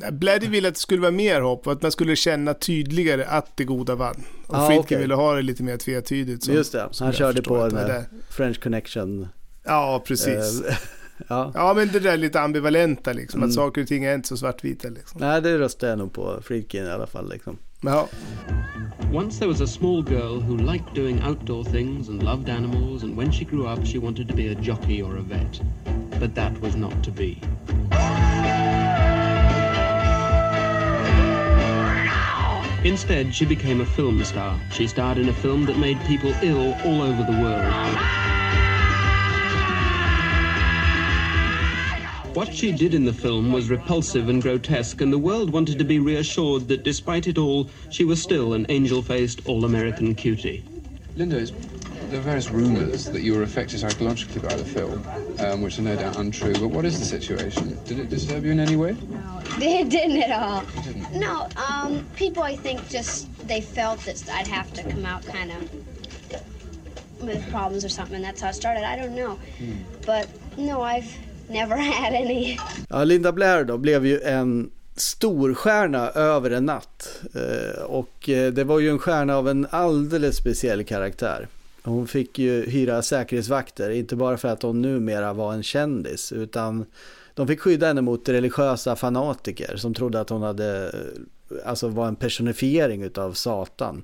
eh, Bladdy ville att det skulle vara mer hopp och att man skulle känna tydligare att det goda vann. Och Ah, Friedkin okej. ville ha det lite mer tvetydigt. som- just det, han körde på en det eh. French connection. Ja, precis. eh, ja. Ja, men det där lite ambivalenta liksom. Mm. Att saker och ting är inte så svartvita liksom. Nej, det röstar jag nog på Friedkin i alla fall. Liksom. Ja. Once there was a small girl who liked doing outdoor things and loved animals, and when she grew up, she wanted to be a jockey or a vet. But that was not to be. Instead, she became a film star. She starred in a film that made people ill all over the world. What she did in the film was repulsive and grotesque, and the world wanted to be reassured that despite it all, she was still an angel faced, all American cutie. Linda, there are various rumours that you were affected psychologically by the film, um, which are no doubt untrue. But what is the situation? Did it disturb you in any way? No. It didn't at all. No, um, people I think just they felt that I'd have to come out kind of with problems or something, and that's how it started. I don't know, but no, I've never had any. Ja, Linda Blair då blev ju en storstjärna över en natt. Eh, och eh, det var ju en stjärna av en alldeles speciell karaktär. Hon fick ju hyra säkerhetsvakter, inte bara för att hon numera var en kändis, utan de fick skydda henne mot religiösa fanatiker som trodde att hon hade, eh, alltså var en personifiering utav Satan.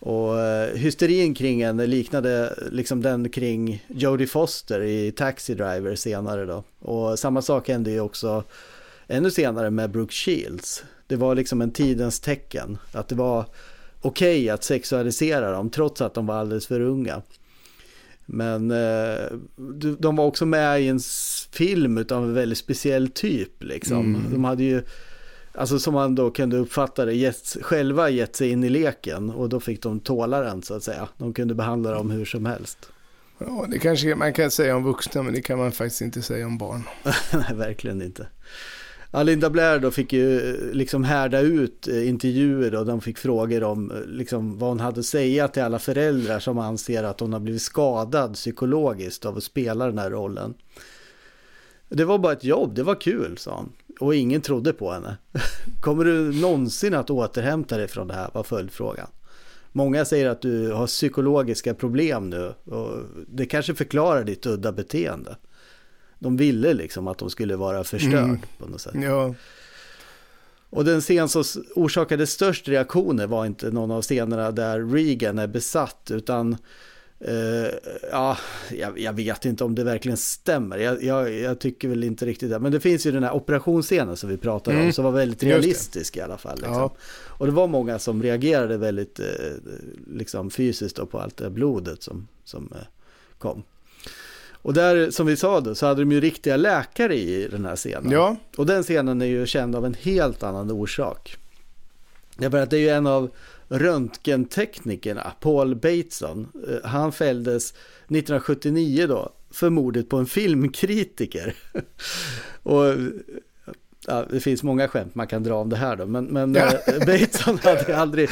Och eh, hysterin kring henne liknade liksom den kring Jodie Foster i Taxi Driver senare då. Och samma sak hände ju också ännu senare med Brooke Shields. Det var liksom en tidens tecken. Att det var okej att sexualisera dem trots att de var alldeles för unga. Men eh, de- var också med i en film utav en väldigt speciell typ liksom. Mm. De hade ju, alltså som man då kunde uppfatta det, gett, själva gett sig in i leken och då fick de tåla den så att säga. De kunde behandla dem hur som helst. ja, det kanske man kan säga om vuxna, men det kan man faktiskt inte säga om barn. Nej, verkligen inte. Linda Blair då fick ju eh, liksom härda ut eh, intervjuer och de fick frågor om eh, liksom vad hon hade att säga till alla föräldrar som anser att hon har blivit skadad psykologiskt av att spela den här rollen. Det var bara ett jobb, det var kul, sa hon. Och ingen trodde på henne. Kommer du någonsin att återhämta dig från det här, var följdfrågan. Många säger att du har psykologiska problem nu och det kanske förklarar ditt udda beteende. De ville liksom att de skulle vara förstörd Mm. på något sätt. Ja, Och den scen som orsakade störst reaktioner var inte någon av scenerna där Regan är besatt utan eh, ja, jag, jag vet inte om det verkligen stämmer. Jag, jag, jag tycker väl inte riktigt det. Men det finns ju den här operationsscenen som vi pratade om Mm. som var väldigt realistisk i alla fall. Liksom. Ja. Och det var många som reagerade väldigt eh, liksom fysiskt då på allt det blodet som, som eh, kom. Och där, som vi sa då, så hade de ju riktiga läkare i den här scenen. Ja. Och den scenen är ju känd av en helt annan orsak. Därför att det är ju en av röntgenteknikerna, Paul Bateson. eh, Han fälldes 1979 då för mordet på en filmkritiker. Och ja, det finns många skämt man kan dra om det här då, men, men Ja. eh, Bateson hade aldrig,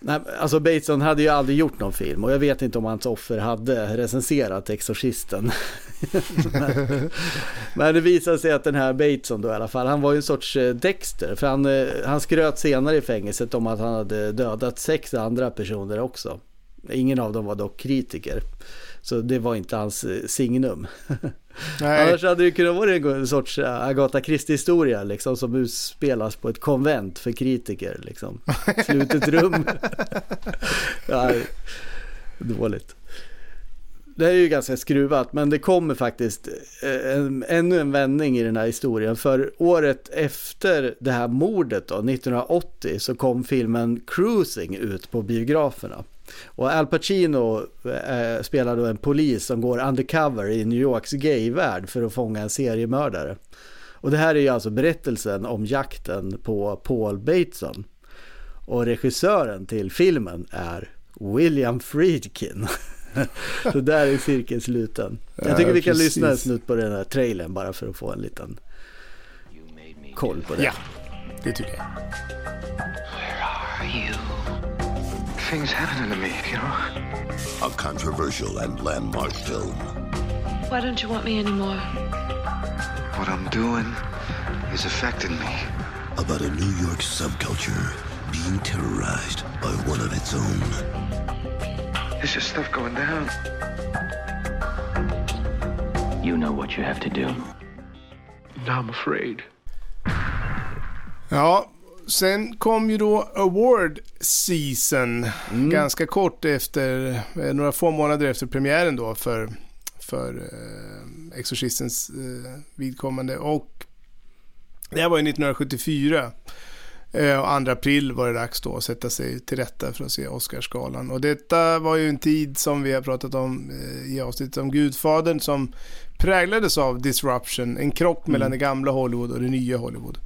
nej, alltså Bateson hade ju aldrig gjort någon film och jag vet inte om hans offer hade recenserat Exorcisten. men, men det visade sig att den här Bateson då i alla fall, han var ju en sorts eh, Dexter, för han, eh, han skröt senare i fängelset om att han hade dödat sex andra personer också. Ingen av dem var dock kritiker. Så det var inte hans eh, signum. Nej. Annars hade det kunnat vara en sorts Agatha Christie-historia liksom, som utspelas på ett konvent för kritiker. Liksom. Slutet rum. ja, dåligt. Det här är ju ganska skruvat, men det kommer faktiskt eh, en, ännu en vändning i den här historien. För året efter det här mordet då, 1980, så kom filmen Cruising ut på biograferna. Och Al Pacino eh, spelar då en polis som går undercover i New Yorks gayvärld för att fånga en seriemördare. Och det här är ju alltså berättelsen om jakten på Paul Bateson. Och regissören till filmen är William Friedkin. Så där är cirkeln sluten. Jag tycker vi kan precis. lyssna en snutt på den här trailern bara för att få en liten koll på det. Ja, det tycker jag. Things happening to me, you know? A controversial and landmark film. Why don't you want me anymore? What I'm doing, He's affected me. About a New York subculture being terrorized by one of its own. There's just stuff going down. You know what you have to do. Now I'm afraid. Ja, sen kom ju då Award Season. Ganska kort efter, eh, några få månader efter premiären då för, för eh, Exorcistens eh, vidkommande. Och det här var ju 1974. Eh, och 2 april var det dags då att sätta sig till rätta för att se Oscarsgalan. Och detta var ju en tid som vi har pratat om eh, i avsnittet om Gudfadern som präglades av disruption, en krock mellan det gamla Hollywood och det nya Hollywood.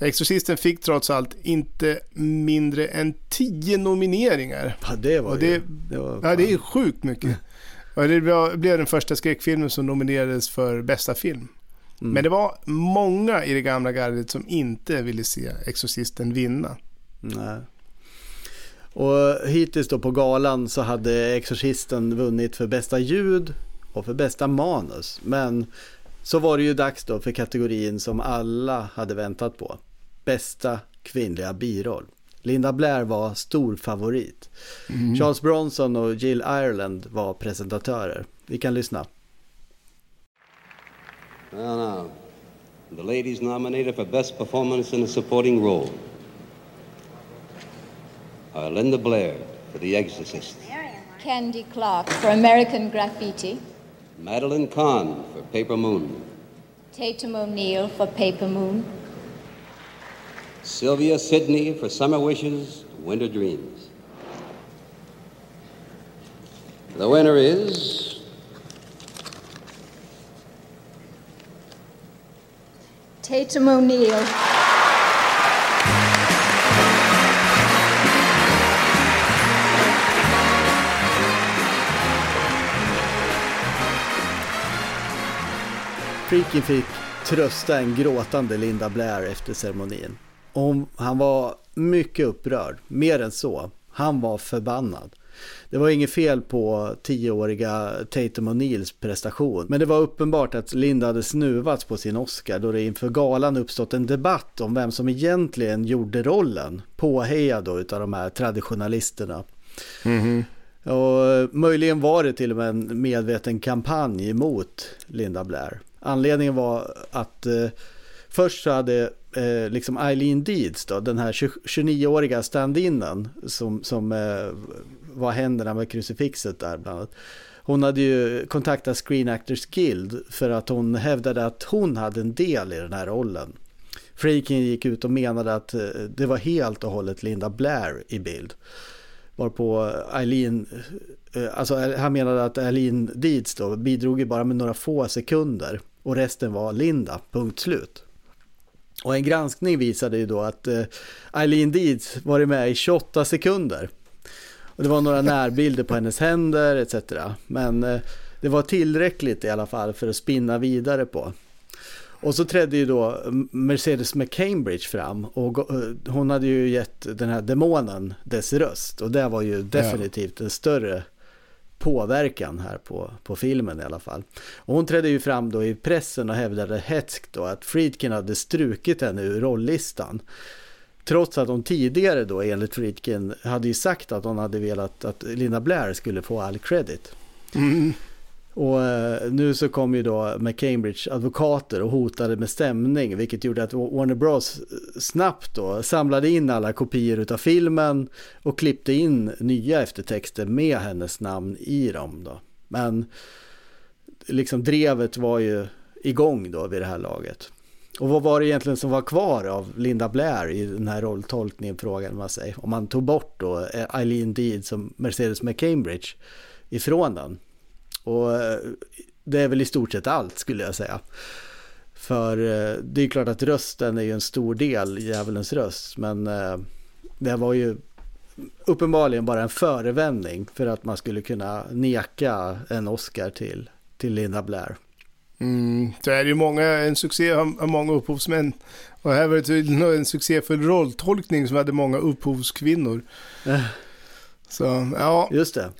Exorcisten fick trots allt inte mindre än 10 nomineringar. Ja, det var det, ju... Det var ja, det är sjukt mycket. Och det blev den första skräckfilmen som nominerades för bästa film. Men det var många i det gamla gardet som inte ville se Exorcisten vinna. Nej. Och hittills då på galan så hade Exorcisten vunnit för bästa ljud och för bästa manus. Men så var det ju dags då för kategorin som alla hade väntat på. Bästa kvinnliga biroll. Linda Blair var stor favorit. Charles Bronson och Jill Ireland var presentatörer. Vi kan lyssna. Well, now, the ladies nominated for Best Performance in a Supporting Role are Linda Blair for The Exorcist, Candy Clark for American Graffiti, Madeline Kahn for Paper Moon, Tatum O'Neill for Paper Moon, Sylvia Sidney for Summer Wishes, Winter Dreams. The winner is Tatum O'Neill. Freaky fick trösta en gråtande Linda Blair efter ceremonin. Och han var mycket upprörd, mer än så. Han var förbannad. Det var inget fel på tioåriga Tatum O'Neills prestation. Men det var uppenbart att Linda hade snuvats på sin Oscar då det inför galan uppstått en debatt om vem som egentligen gjorde rollen. Påhejad då utav de här traditionalisterna. Och möjligen var det till och med en medveten kampanj mot Linda Blair. Anledningen var att eh, först så hade eh, liksom Eileen Deeds, då, den här 20 29-åriga stand-inen som, som eh, vad händer med krucifixet där bland annat. Hon hade ju kontaktat Screen Actors Guild för att hon hävdade att hon hade en del i den här rollen. Freakin gick ut och menade att eh, det var helt och hållet Linda Blair i bild. Varpå Eileen, eh, alltså eh, han menade att Eileen Deeds då bidrog ju bara med några få sekunder och resten var Linda, punkt slut. Och en granskning visade ju då att Eileen Deeds varit med i 28 sekunder. Och det var några närbilder på hennes händer etc. Men eh, det var tillräckligt i alla fall för att spinna vidare på. Och så trädde ju då Mercedes McCambridge fram och eh, hon hade ju gett den här demonen dess röst och det var ju definitivt en större påverkan här på, på filmen i alla fall. Och hon trädde ju fram då i pressen och hävdade hätskt då att Friedkin hade strukit henne ur rolllistan. Trots att hon tidigare då enligt Friedkin hade ju sagt att hon hade velat att Linda Blair skulle få all credit. Och eh, nu så kom ju då med Cambridge advokater och hotade med stämning vilket gjorde att Warner Bros snabbt då samlade in alla kopior utav filmen och klippte in nya eftertexter med hennes namn i dem då. Men liksom drevet var ju igång då vid det här laget. Och vad var det egentligen som var kvar av Linda Blair i den här rolltolkningen frågade man sig. Om man tog bort då eh, Eileen Deed som Mercedes McCambridge ifrån den. Och eh, det är väl i stort sett allt skulle jag säga. För eh, det är klart att rösten är ju en stor del i djävulens röst. Men det var ju uppenbarligen bara en förevändning för att man skulle kunna neka en Oscar till, till Linda Blair. Mm, så är det ju många, en succé har många upphovsmän. Och här var det tydligen en succéfull rolltolkning som hade många upphovskvinnor. Så, ja. Just det.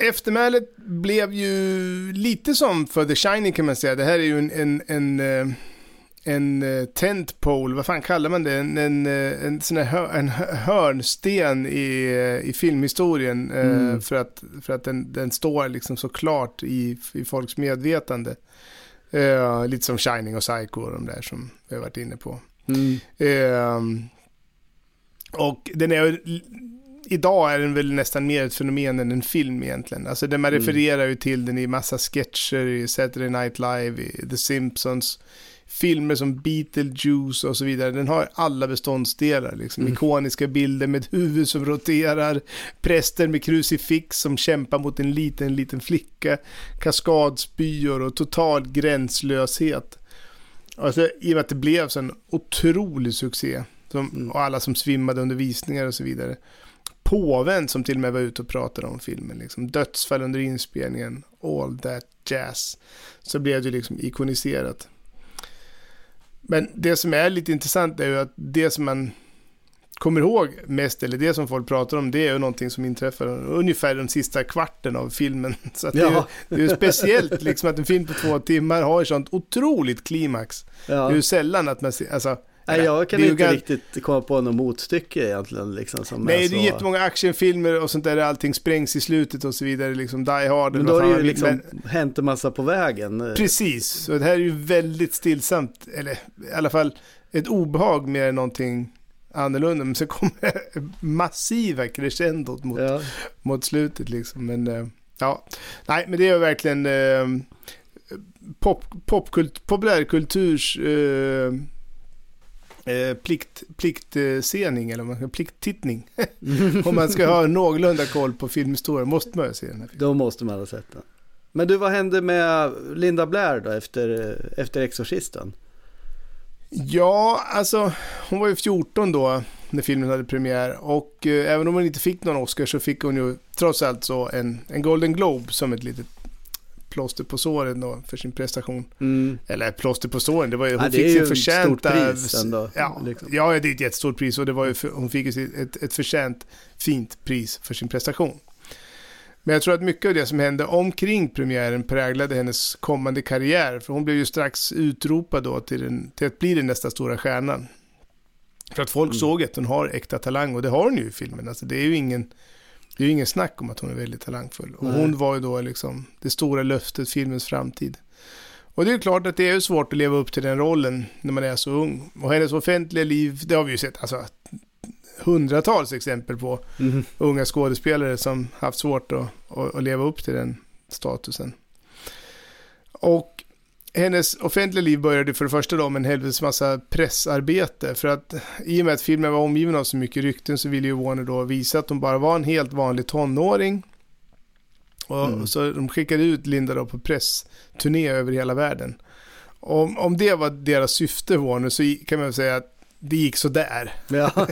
Eftermälet blev ju lite som för The Shining kan man säga. Det här är ju en, en, en, eh, en eh, tentpole, vad fan kallar man det? En, en, eh, en sån hör, en hö- hörnsten i, eh, i filmhistorien. Mm. För att, för att den, den står liksom så klart i, i folks medvetande. Eh, lite som Shining och Psycho och de där som vi har varit inne på. Mm. Ehm, och den är idag är den väl nästan mer ett fenomen än en film egentligen. Alltså det man Mm. refererar ju till den i massa sketcher, i Saturday Night Live, i The Simpsons, filmer som Beetlejuice och så vidare. Den har alla beståndsdelar, liksom. Mm. ikoniska bilder med huvud som roterar, präster med krucifix som kämpar mot en liten, liten flicka, kaskadspyor och total gränslöshet. Alltså, I och med att det blev så en otrolig succé. Som, Och alla som svimmade under visningar och så vidare. Påven som till och med var ute och pratade om filmen. Liksom. Dödsfall under inspelningen. All that jazz. Så blev det liksom ikoniserat. Men det som är lite intressant är ju att det som man kommer ihåg mest, eller det som folk pratar om, det är ju någonting som inträffar ungefär den sista kvarten av filmen. Så det, är ju, det är ju speciellt liksom att en film på två timmar har ett sånt otroligt klimax. Ja. Det är ju sällan att man ser, alltså... Nej, jag kan inte gan- riktigt komma på något motstycke egentligen. Liksom, som Nej, är det är så... jättemånga actionfilmer och sånt där allting sprängs i slutet och så vidare. Liksom Die Hard Men då har det ju liksom hänt en massa på vägen. Men, precis, så det här är ju väldigt stillsamt. Eller i alla fall ett obehag mer än någonting annorlunda. Men så kommer det massiva crescendot mot, mot slutet liksom. Men eh, ja, nej, men det är verkligen eh, pop, popkult, populärkulturs eh, eh, plikt, pliktsening eller vad man ska- plikttittning. Om man ska ha någorlunda koll på filmhistorien måste man ju se den här Då måste man ha sett den. Men du, vad hände med Linda Blair då efter, efter Exorcisten? Ja, alltså hon var ju 14 då när filmen hade premiär och eh, även om hon inte fick någon Oscar så fick hon ju trots allt så en, en Golden Globe som ett litet plåster på såren då för sin prestation. Mm. Eller plåster på såren, det var ju, hon Ja, det fick är ju sin ett förtjänta... stort pris ändå, Ja, liksom. ja, det är ett jättestort pris och det var ju hon fick ju ett, ett förtjänt fint pris för sin prestation. Men jag tror att mycket av det som hände omkring premiären präglade hennes kommande karriär. För hon blev ju strax utropad då till, den, till att bli den nästa stora stjärnan. För att folk såg att hon har äkta talang och det har hon ju i filmen. Alltså det är ju ingen, det är ju ingen snack om att hon är väldigt talangfull. Och Nej. hon var ju då liksom det stora löftet, filmens framtid. Och det är klart att det är ju svårt att leva upp till den rollen när man är så ung. Och hennes offentliga liv, det har vi ju sett alltså, hundratals exempel på Mhm. unga skådespelare som haft svårt att, att, att leva upp till den statusen. Och hennes offentliga liv började för det första då med en helvetes massa pressarbete. För att i och med att filmen var omgiven av så mycket rykten så ville ju Warner då visa att hon bara var en helt vanlig tonåring. Och Mm. Så de skickade ut Linda då på pressturné över hela världen. Om, om det var deras syfte Warner så kan man väl säga att det gick så där. Ja.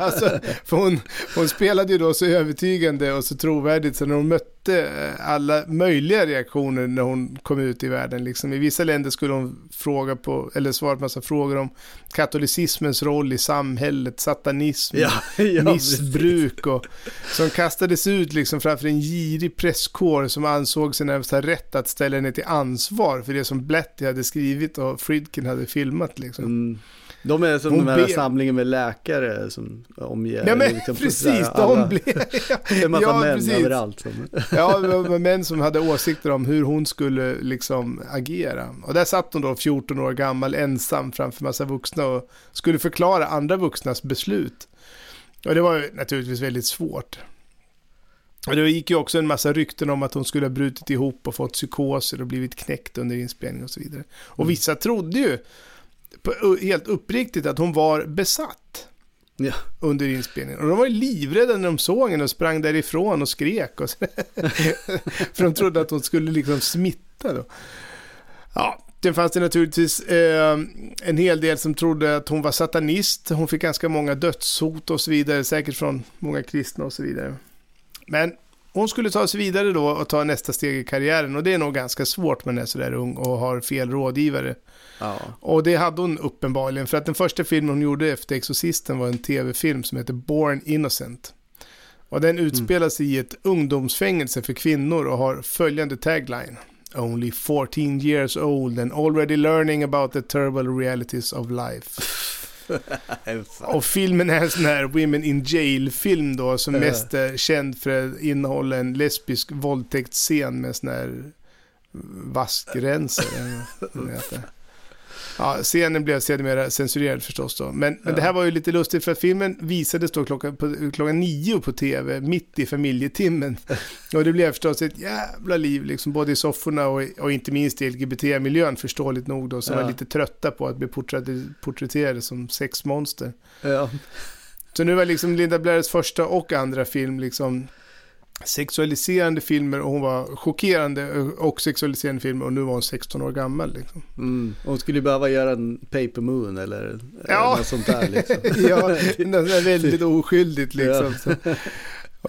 alltså, för hon, hon spelade ju då så övertygande och så trovärdigt så när hon mötte eh, alla möjliga reaktioner när hon kom ut i världen. Liksom. I vissa länder skulle hon fråga på, eller svara på massa frågor om katolicismens roll i samhället, satanism, Ja, ja, missbruk och som kastades ut liksom framför en girig presskår som ansåg sig närmast ha rätt att ställa henne till ansvar för det som Blatty hade skrivit och Friedkin hade filmat. Liksom. Mm. De är som den här samlingen med läkare som omger. Ja men liksom, precis, sådär, de alla- blev... Det är en massa Ja, män precis. överallt. Som... Ja, män som hade åsikter om hur hon skulle liksom agera. Och där satt hon då 14 år gammal ensam framför massa vuxna och skulle förklara andra vuxnas beslut. Och det var naturligtvis väldigt svårt. Och det gick ju också en massa rykten om att hon skulle ha brutit ihop och fått psykoser och blivit knäckt under inspelning och så vidare. Och vissa trodde ju helt uppriktigt att hon var besatt Ja. under inspelningen. Och de var ju livrädda när de såg henne och sprang därifrån och skrek. Och. För de trodde att hon skulle liksom smitta då. Ja, Sen fanns det naturligtvis eh, en hel del som trodde att hon var satanist. Hon fick ganska många dödshot och så vidare, säkert från många kristna och så vidare. Men hon skulle ta sig vidare då och ta nästa steg i karriären och det är nog ganska svårt när man är sådär ung och har fel rådgivare. Ja. Och det hade hon uppenbarligen, för att den första filmen hon gjorde efter Exorcisten var en tv-film som heter Born Innocent. Och den utspelar sig i ett ungdomsfängelse för kvinnor och har följande tagline. only 14 years old and already learning about the terrible realities of life. Och filmen är en sån här Women in Jail-film då som mest är känd för att innehålla en lesbisk våldtäktsscen med sån här vaskrensare. eller vad det heter. Ja, scenen blev sedermera censurerad förstås då. Men, men det här var ju lite lustigt för att filmen visades då klockan, på, klockan nio på tv, mitt i familjetimmen. Och det blev förstås ett jävla liv, liksom, både i sofforna och, och inte minst i LGBT-miljön, förståeligt nog då, som Ja. var lite trötta på att bli porträtt- porträtterade som sexmonster. Ja. Så nu var liksom Linda Blairs första och andra film liksom sexualiserande filmer och hon var chockerande och sexualiserande filmer och nu var hon 16 år gammal. Liksom. Mm. Hon skulle behöva göra en paper moon eller Ja. något sånt där liksom. ja, något väldigt oskyldigt liksom. Ja.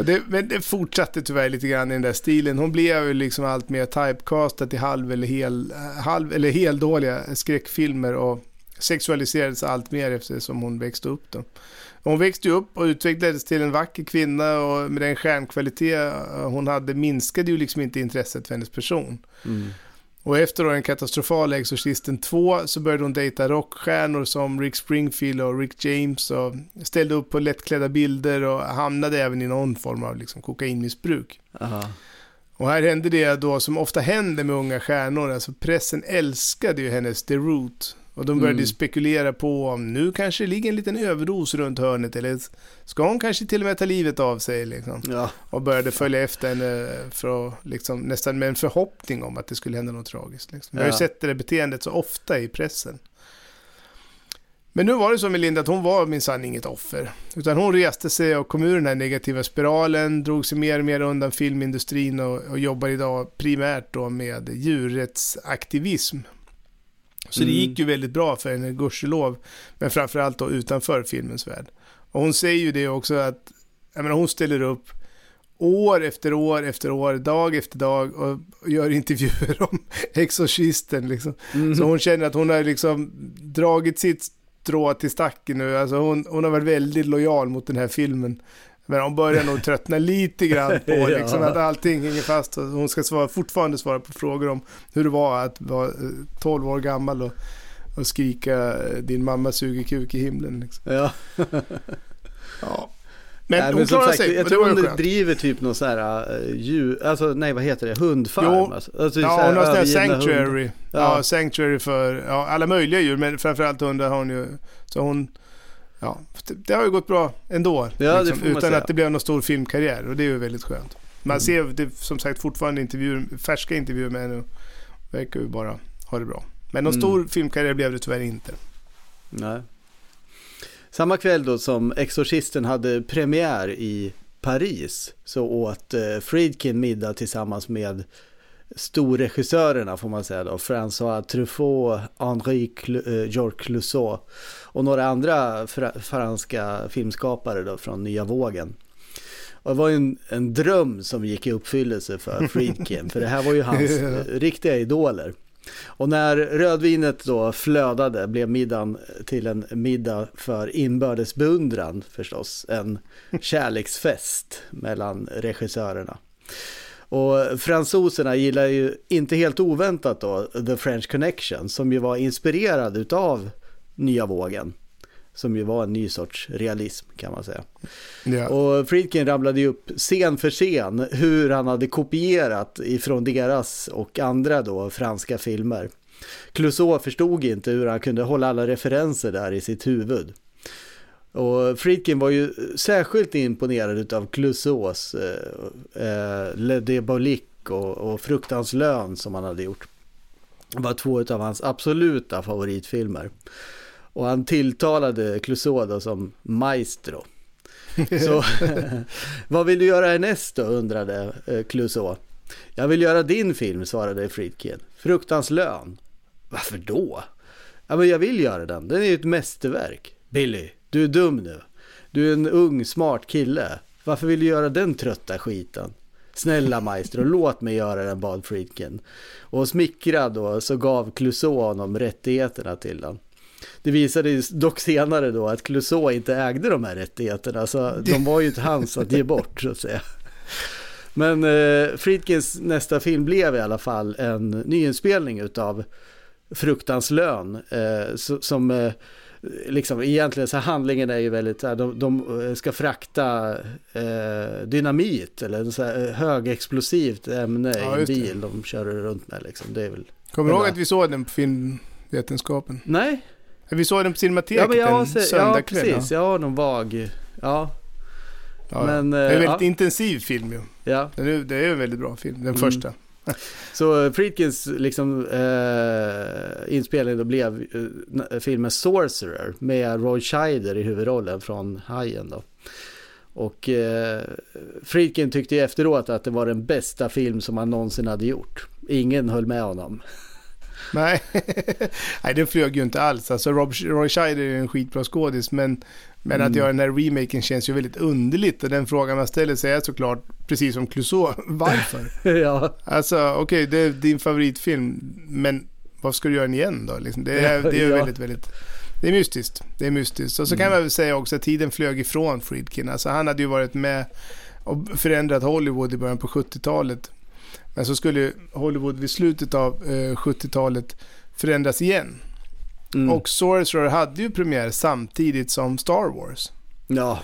Det, men det fortsatte tyvärr lite grann i den där stilen. Hon blev ju liksom allt mer typecastad till halv eller hel, halv eller heldåliga skräckfilmer och sexualiserades allt mer eftersom hon växte upp då. Hon växte upp och utvecklades till en vacker kvinna och med den stjärnkvalitet hon hade minskade ju liksom inte intresset för hennes person. Mm. Och efter då den katastrofala Exorcisten 2 så började hon dejta rockstjärnor som Rick Springfield och Rick James och ställde upp på lättklädda bilder och hamnade även i någon form av liksom kokainmissbruk. Aha. Och här hände det då som ofta händer med unga stjärnor, alltså pressen älskade ju hennes The Root. Och de började Mm. spekulera på om nu kanske det ligger en liten överdos runt hörnet eller ska hon kanske till och med ta livet av sig liksom. Ja. Och började följa efter henne för att, liksom, nästan med en förhoppning om att det skulle hända något tragiskt. Liksom. Vi har ju sett det där beteendet så ofta i pressen. Men nu var det så med Linda att hon var minsann inget offer. Utan hon reste sig och kom ur den här negativa spiralen, drog sig mer och mer undan filmindustrin och, och jobbar idag primärt då med djurrättsaktivism. Så det Mm. gick ju väldigt bra för henne, gudskelov. Men framförallt då utanför filmens värld. Och hon säger ju det också att, jag menar hon ställer upp år efter år efter år, dag efter dag och och gör intervjuer om Exorcisten liksom. Mm. Så hon känner att hon har liksom dragit sitt strå till stacken nu. Alltså hon, hon har varit väldigt lojal mot den här filmen. Men hon börjar nog tröttna lite grann på Ja. liksom, att allting hänger fast. Och hon ska svara, fortfarande svara på frågor om hur det var att vara eh, 12 år gammal och, och skrika eh, din mamma suger kuk i himlen. Liksom. Ja. ja. Men Nej, hon som klarar sagt, sig. Jag tror hon skönt. driver typ någon sån här uh, djur, alltså nej vad heter det, hundfarm. Jo. Alltså, alltså, så ja, hon har sån här sanctuary. Ja. Ja. sanctuary för ja, alla möjliga djur, men framförallt hundar har hon ju. Så hon, ja, det, har ju gått bra ändå. liksom, Ja, man utan säga. att det blev någon stor filmkarriär och det är ju väldigt skönt. Man Mm. ser det, som sagt fortfarande intervjuer, färska intervjuer med henne och verkar ju bara ha det bra. Men någon Mm. stor filmkarriär blev det tyvärr inte. Nej. Samma kväll då som Exorcisten hade premiär i Paris så åt eh, Friedkin middag tillsammans med storregissörerna får man säga då, François Truffaut, Henri Cl- eh, Georges Clouseau och några andra fra- franska filmskapare då från nya vågen. Och det var ju en, en dröm som gick i uppfyllelse för Friedkin, för det här var ju hans eh, riktiga idoler. Och när rödvinet då flödade blev middagen till en middag för inbördes beundran förstås. En kärleksfest mellan regissörerna. Och fransoserna gillar ju inte helt oväntat då The French Connection som ju var inspirerad utav nya vågen. Som ju var en ny sorts realism kan man säga. Ja. Och Friedkin ramlade ju upp scen för scen hur han hade kopierat ifrån deras och andra då franska filmer. Clouseau förstod inte hur han kunde hålla alla referenser där i sitt huvud. Och Friedkin var ju särskilt imponerad av Clouseaus eh, eh, Le Diabolique och, och Fruktans lön som han hade gjort. Det var två av hans absoluta favoritfilmer. Och han tilltalade Clouseau då som maestro. Så vad vill du göra härnäst då undrade eh, Clouseau. Jag vill göra din film svarade Friedkin. Fruktans lön. Varför då? Ja men jag vill göra den, den är ju ett mästerverk. Billy, du är dum nu. Du är en ung smart kille. Varför vill du göra den trötta skiten? Snälla maestro, låt mig göra den, bad Friedkin. Och smickrad då så gav Clouseau honom rättigheterna till den. Det visade dock senare då att Clouseau inte ägde de här rättigheterna så de var ju inte hans att ge bort så att säga. Men eh, Friedkins nästa film blev i alla fall en nyinspelning utav Fruktans lön. Eh, so, som eh, liksom egentligen så handlingen är ju väldigt de, de eh, ska frakta eh, dynamit eller så här, eh, högexplosivt ämne Ja, i en just det. bil de kör runt med liksom. Det är väl... Kommer du ihåg att vi såg den på filmvetenskapen? Nej. Vi såg den på Cinemateket Ja, jag en sett, ja söndagkväll. precis, jag har någon vag, ja. Ja, Men, det är en eh, väldigt ja. intensiv film ju. Ja. Det är, det är en väldigt bra film, den Mm. första. Så eh, Friedkins liksom, eh, inspelning då blev eh, filmen Sorcerer med Roy Scheider i huvudrollen från Hajen då. Och eh, Friedkin tyckte ju efteråt att det var den bästa film som han någonsin hade gjort. Ingen höll med honom. Nej. Nej, den flög ju inte alls. Alltså Rob, Roy Scheider är ju en skitbra skådis, men, men Mm. att göra den här remaken känns ju väldigt underligt. Och den frågan man ställer sig är såklart, precis som Clouseau, varför? ja. Alltså, okej, det är din favoritfilm, men vad ska du göra den igen då? Liksom, det är, det är ja. väldigt, väldigt... Det är mystiskt. Det är mystiskt. Och så kan Mm. man väl säga också att tiden flög ifrån Friedkin. Alltså han hade ju varit med och förändrat Hollywood i början på 70-talet. Men så skulle Hollywood vid slutet av eh, 70-talet förändras igen. Mm. Och Sorcerer hade ju premiär samtidigt som Star Wars. Ja.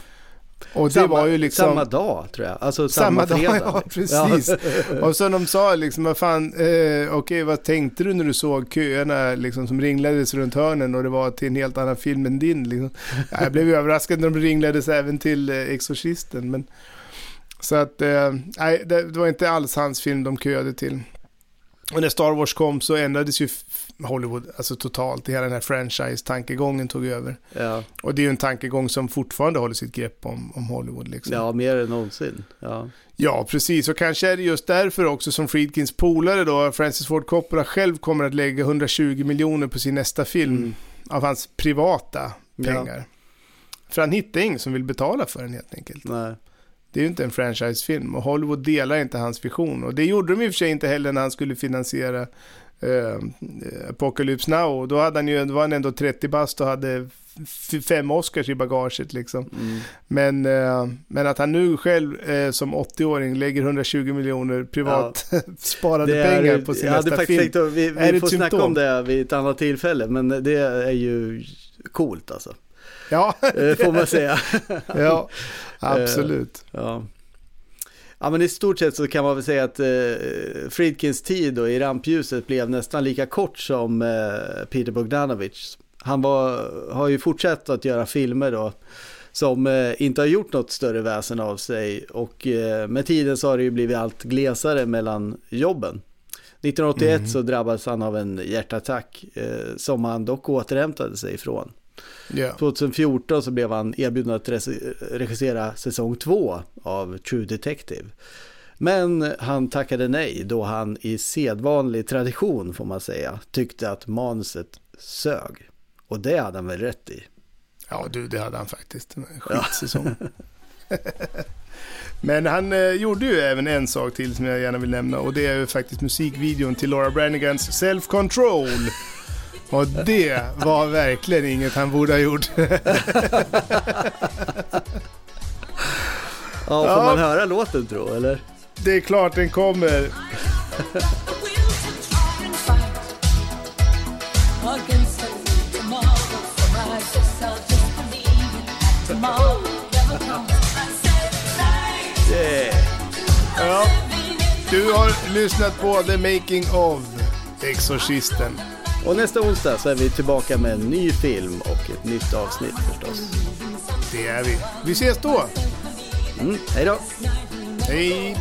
Och det samma, var ju liksom... Samma dag tror jag. Alltså samma, Samma, dag, fredag. ja precis. och så de sa liksom, vad fan, eh, okej vad tänkte du när du såg köerna liksom, som ringlades runt hörnen och det var till en helt annan film än din? Liksom. Ja, jag blev ju överraskad när de ringlades även till eh, Exorcisten. Men, så att, eh, nej, det, det var inte alls hans film de köade till. Och när Star Wars kom så ändrades ju Hollywood alltså totalt. Hela den här franchise-tankegången tog över. Ja. Och det är ju en tankegång som fortfarande håller sitt grepp om, om Hollywood. Liksom. ja, mer än någonsin. Ja. Ja, precis. Och kanske är det just därför också som Friedkins polare då, Francis Ford Coppola själv kommer att lägga 120 miljoner på sin nästa film av hans privata Ja. pengar. För han hittar ingen som vill betala för den helt enkelt. Nej. Det är ju inte en franchisefilm och Hollywood delar inte hans vision. Och det gjorde de i och för sig inte heller när han skulle finansiera eh, Apocalypse Now. Och då hade han ju, då var han ändå 30 bast och hade fem Oscars i bagaget liksom. Mm. Men, eh, men att han nu själv eh, som 80-åring lägger 120 miljoner privat sparade Det är- pengar på sin hade nästa faktiskt film. tänkt vi, är vi det får snacka om det vid ett annat tillfälle, men det är ju coolt alltså. Ja, Eh, får man säga. ja, absolut. Eh, Ja. ja, men i stort sett så kan man väl säga att eh, Friedkins tid då i rampljuset blev nästan lika kort som eh, Peter Bogdanovich. Han var, har ju fortsatt att göra filmer då som eh, inte har gjort något större väsen av sig och eh, med tiden så har det ju blivit allt glesare mellan jobben. 1981 Mm. så drabbades han av en hjärtattack eh, som han dock återhämtade sig ifrån. Ja. 2014 så blev han erbjuden att regi- regissera säsong två av True Detective. Men han tackade nej då han i sedvanlig tradition får man säga tyckte att manuset sög. Och det hade han väl rätt i. Ja, du, det hade han faktiskt. Skitsäsong. Men han eh, gjorde ju även en sak till som jag gärna vill nämna och det är ju faktiskt musikvideon till Laura Brannigans Self Control. Och det var verkligen inget han borde ha gjort. Ja, får Ja. man höra låten tro eller? Det är klart den kommer. Yeah. Ja. Du har lyssnat på The Making of Exorcisten. Och nästa onsdag så är vi tillbaka med en ny film och ett nytt avsnitt förstås. Det är vi. Vi ses då. Mm, hej då! Hej!